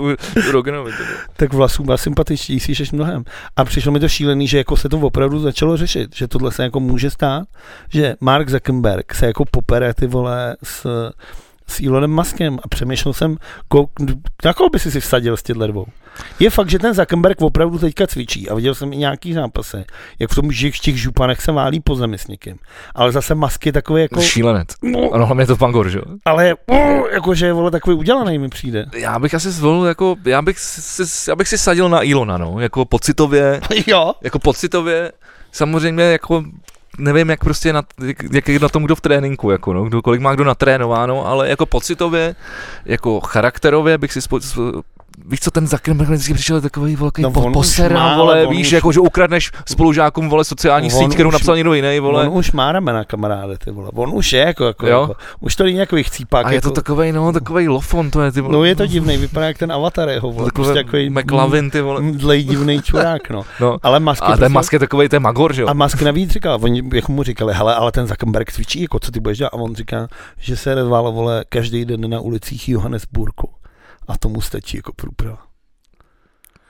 Roganovi. tak vlasů má sympatičtější než mnohem. A přišlo mi to šílený, že jako se to opravdu začalo řešit, že tohle se jako může stát, že Mark Zuckerberg se jako popere ty vole s s Elonem Muskem a přemýšlel jsem, na koho by si si vsadil z těchto dvou. Je fakt, že ten Zuckerberg opravdu teďka cvičí a viděl jsem i nějaký zápasy, jak v tom v těch županech se válí po zemi s někým. Ale zase Musk je takový jako... Šílenec. No, ano, hlavně je to pangor, že jo? Ale uh, jakože je vole takový udělaný mi přijde. Já bych asi zvolil jako, já bych si, já bych si sadil na Ilona, no, jako pocitově. jo. Jako pocitově, samozřejmě jako nevím, jak prostě na, jak, jak na tom kdo v tréninku, jako no, kdo, kolik má kdo natrénováno, ale jako pocitově, jako charakterově bych si spo, víš co, ten Zuckerberg vždycky přišel takový velký no, posera, vole, víš, už... jako že ukradneš spolužákům, vole, sociální síť, kterou napsal někdo jiný, vole. On už má ramena, kamaráde, ty vole, on už je jako, jako, jo? jako už to není nějaký chcípák. A je jako... to takový, no, takový lofon, to je, ty vole. No je to divný, vypadá jak ten avatar jeho, vole, takový prostě takový McLavin, ty vole. Dlej divný čurák, no. no. Ale Musk a ten prostě... Musk je takový, ten magor, že jo. A Musk navíc říkal, oni jako mu říkali, hele, ale ten Zuckerberg cvičí, jako co ty budeš dělat? A on říká, že se rezval, vole, každý den na ulicích Johannesburgu. A tomu stačí jako průprava.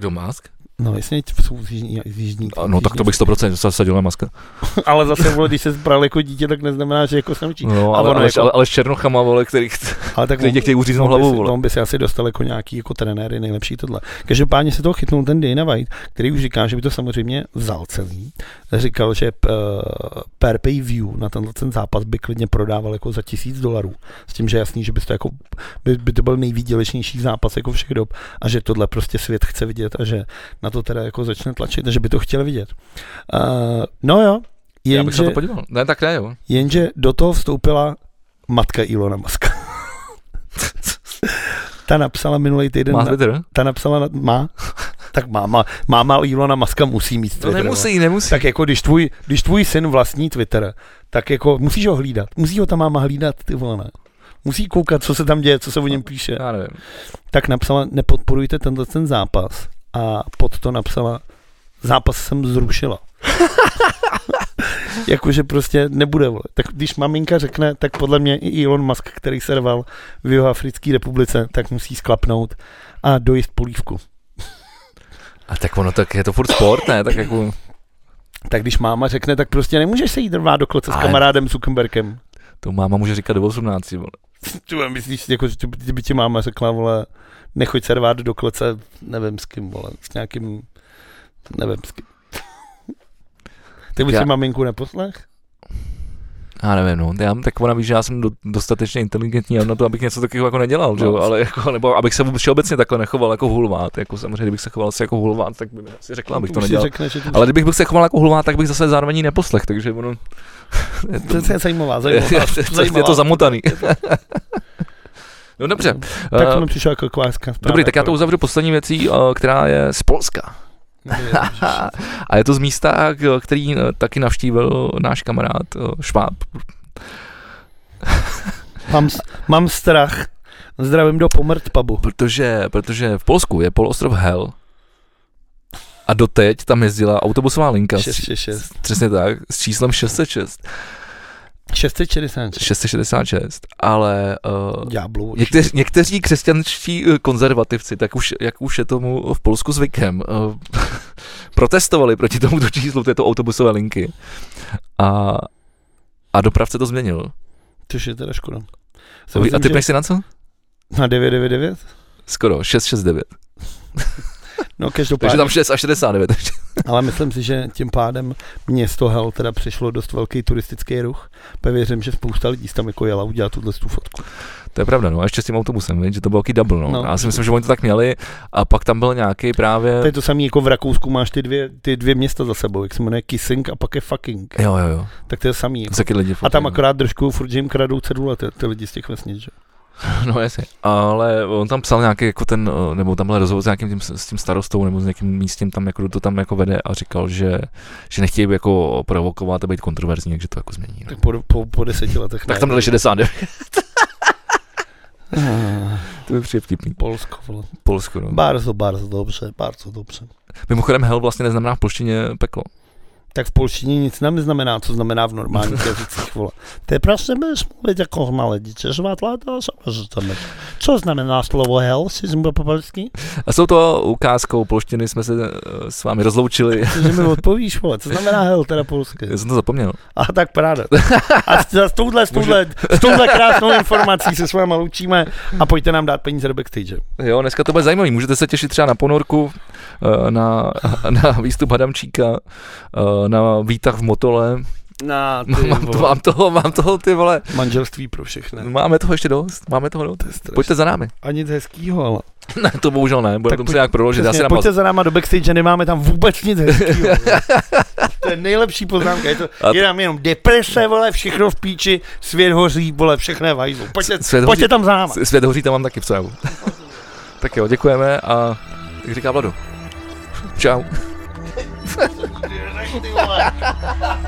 Do Musk? No jasně, jsou z jižní, z jižní No tak to bych 100% zasadil na maska. ale zase, vole, když se zbral jako dítě, tak neznamená, že jako se naučí. No, ale, ale, jako... ale, ale, s černochama, vole, který, ale tak který tě chtějí uříznout hlavu, vole. On by si asi dostal jako nějaký jako trenéry, nejlepší tohle. Každopádně se toho chytnul ten Dana White, který už říká, že by to samozřejmě vzal celý. Říkal, že uh, per pay view na tenhle ten zápas by klidně prodával jako za tisíc dolarů. S tím, že jasný, že by to, jako, by, by to byl nejvýdělečnější zápas jako všech dob a že tohle prostě svět chce vidět a že na to teda jako začne tlačit, že by to chtěl vidět. Uh, no jo, jenže, Já bych se to podíval. Ne, tak ne, jo. Jenže do toho vstoupila matka Ilona Maska. ta napsala minulý týden. Má Twitter? Ta napsala, má, tak máma, máma Ilona Maska musí mít Twitter. No nemusí, nemusí. Tak jako když tvůj, když tvůj syn vlastní Twitter, tak jako musíš ho hlídat. Musí ho ta máma hlídat, ty vole. Musí koukat, co se tam děje, co se o něm píše. Já nevím. Tak napsala, nepodporujte tenhle ten zápas a pod to napsala, zápas jsem zrušila. Jakože prostě nebude, vole. Tak když maminka řekne, tak podle mě i Elon Musk, který se rval v Jihoafrické republice, tak musí sklapnout a dojist polívku. A tak ono, tak je to furt sport, ne? Tak jako... Tak když máma řekne, tak prostě nemůžeš se jít rvát do klece Ale... s kamarádem Zuckerbergem. To máma může říkat do 18, vole. Ty myslíš, jako, že by ti máma řekla, vole, nechoď se rvát do klece, nevím s kým, vole, s nějakým, nevím s kým. Ty bys já... si maminku neposlech? Já nevím, no. Já, tak ona ví, že já jsem do, dostatečně inteligentní na to, abych něco takového jako nedělal, že jo? No. ale jako, nebo abych se všeobecně takhle nechoval jako hulvát. Jako samozřejmě, kdybych se choval asi jako hulvát, tak by mi asi řekla, abych to nedělal. Řekne, že ale kdybych se choval jako hulvát, tak bych zase zároveň neposlech, takže ono... to, je zajímavá, zajímavá, zajímavá. je to zamotaný. No dobře. Tak to mi přišla jako kváská Dobrý, tak já to uzavřu poslední věcí, která je z Polska. a je to z místa, který eh, taky navštívil náš kamarád eh, Šváb. mám, mám strach. Zdravím do Pomrt pubu. Protože, protože v Polsku je polostrov Hell a doteď tam jezdila autobusová linka. 666. S, přesně tak, s číslem 606. 666. 666, ale uh, Ďáblu, někteř, někteří křesťanští eh, konzervativci, tak už, jak už je tomu v Polsku zvykem, uh, protestovali proti tomuto číslu této autobusové linky a, a dopravce to změnil. Což je teda škoda. a ty že... si na co? Na 999? Skoro, 669. No, každopádně. Takže tam 6 a 69. Ale myslím si, že tím pádem město Hel teda přešlo dost velký turistický ruch. Pevně věřím, že spousta lidí tam jako jela udělat tuhle tu fotku. To je pravda, no a ještě s tím autobusem, víc, že to byl velký double, no. no. Já si myslím, že oni to tak měli a pak tam byl nějaký právě... To je to samé jako v Rakousku máš ty dvě, ty dvě města za sebou, jak se jmenuje Kissing a pak je fucking. Jo, jo, jo. Tak to je samý. Jako. Lidi a tam no. akorát držku furt, že jim kradou cedule ty, ty lidi z těch vesnic, že? No jasně, ale on tam psal nějaký jako ten, eh, nebo tam byl rozhovor s nějakým tím, s tím starostou nebo s nějakým místem tam, jako to tam jako vede a říkal, že, že nechtějí jako provokovat a být kontroverzní, takže to jako změní. No. Tak po, po, po deseti letech. Tak tam dali 69. to by přijde vtipný. Polsko, vole. Polsko, no. Bardzo, bardzo dobře, bardzo dobře. Mimochodem hell vlastně neznamená v polštině peklo tak v polštině nic neznamená, co znamená v normálních jazycích. Vole. Ty prostě budeš mluvit jako malé dítě, žvat a Co znamená slovo hell, si po polsky? A jsou to ukázkou polštiny, jsme se eh, s vámi rozloučili. Že mi odpovíš, vole, co znamená hell, teda polsky? Já jsem to zapomněl. A tak paráda. A s, s, touhle, s, touhle, s touhle krásnou informací se s váma loučíme a pojďte nám dát peníze do backstage. Jo, dneska to bude zajímavý. Můžete se těšit třeba na ponorku, eh, na, na výstup Hadamčíka, eh, na výtah v Motole. Na ty, mám, to, mám, toho, mám toho, ty vole. Manželství pro všechny. Máme toho ještě dost, máme toho dost. Pojďte za námi. A nic hezkýho, ale. Ne, to bohužel ne, budeme to muset nějak proložit. Přesně, pojďte za náma do backstage, nemáme tam vůbec nic hezkýho. to je nejlepší poznámka, je, to, a je tam jenom deprese, vole, všechno v píči, svět hoří, vole, všechno je vajzlo. Pojďte, svět pojďte hoří, tam za náma. Svět hoří tam mám taky v tak jo, děkujeme a jak říká Vladu. Čau. 哈哈哈哈哈！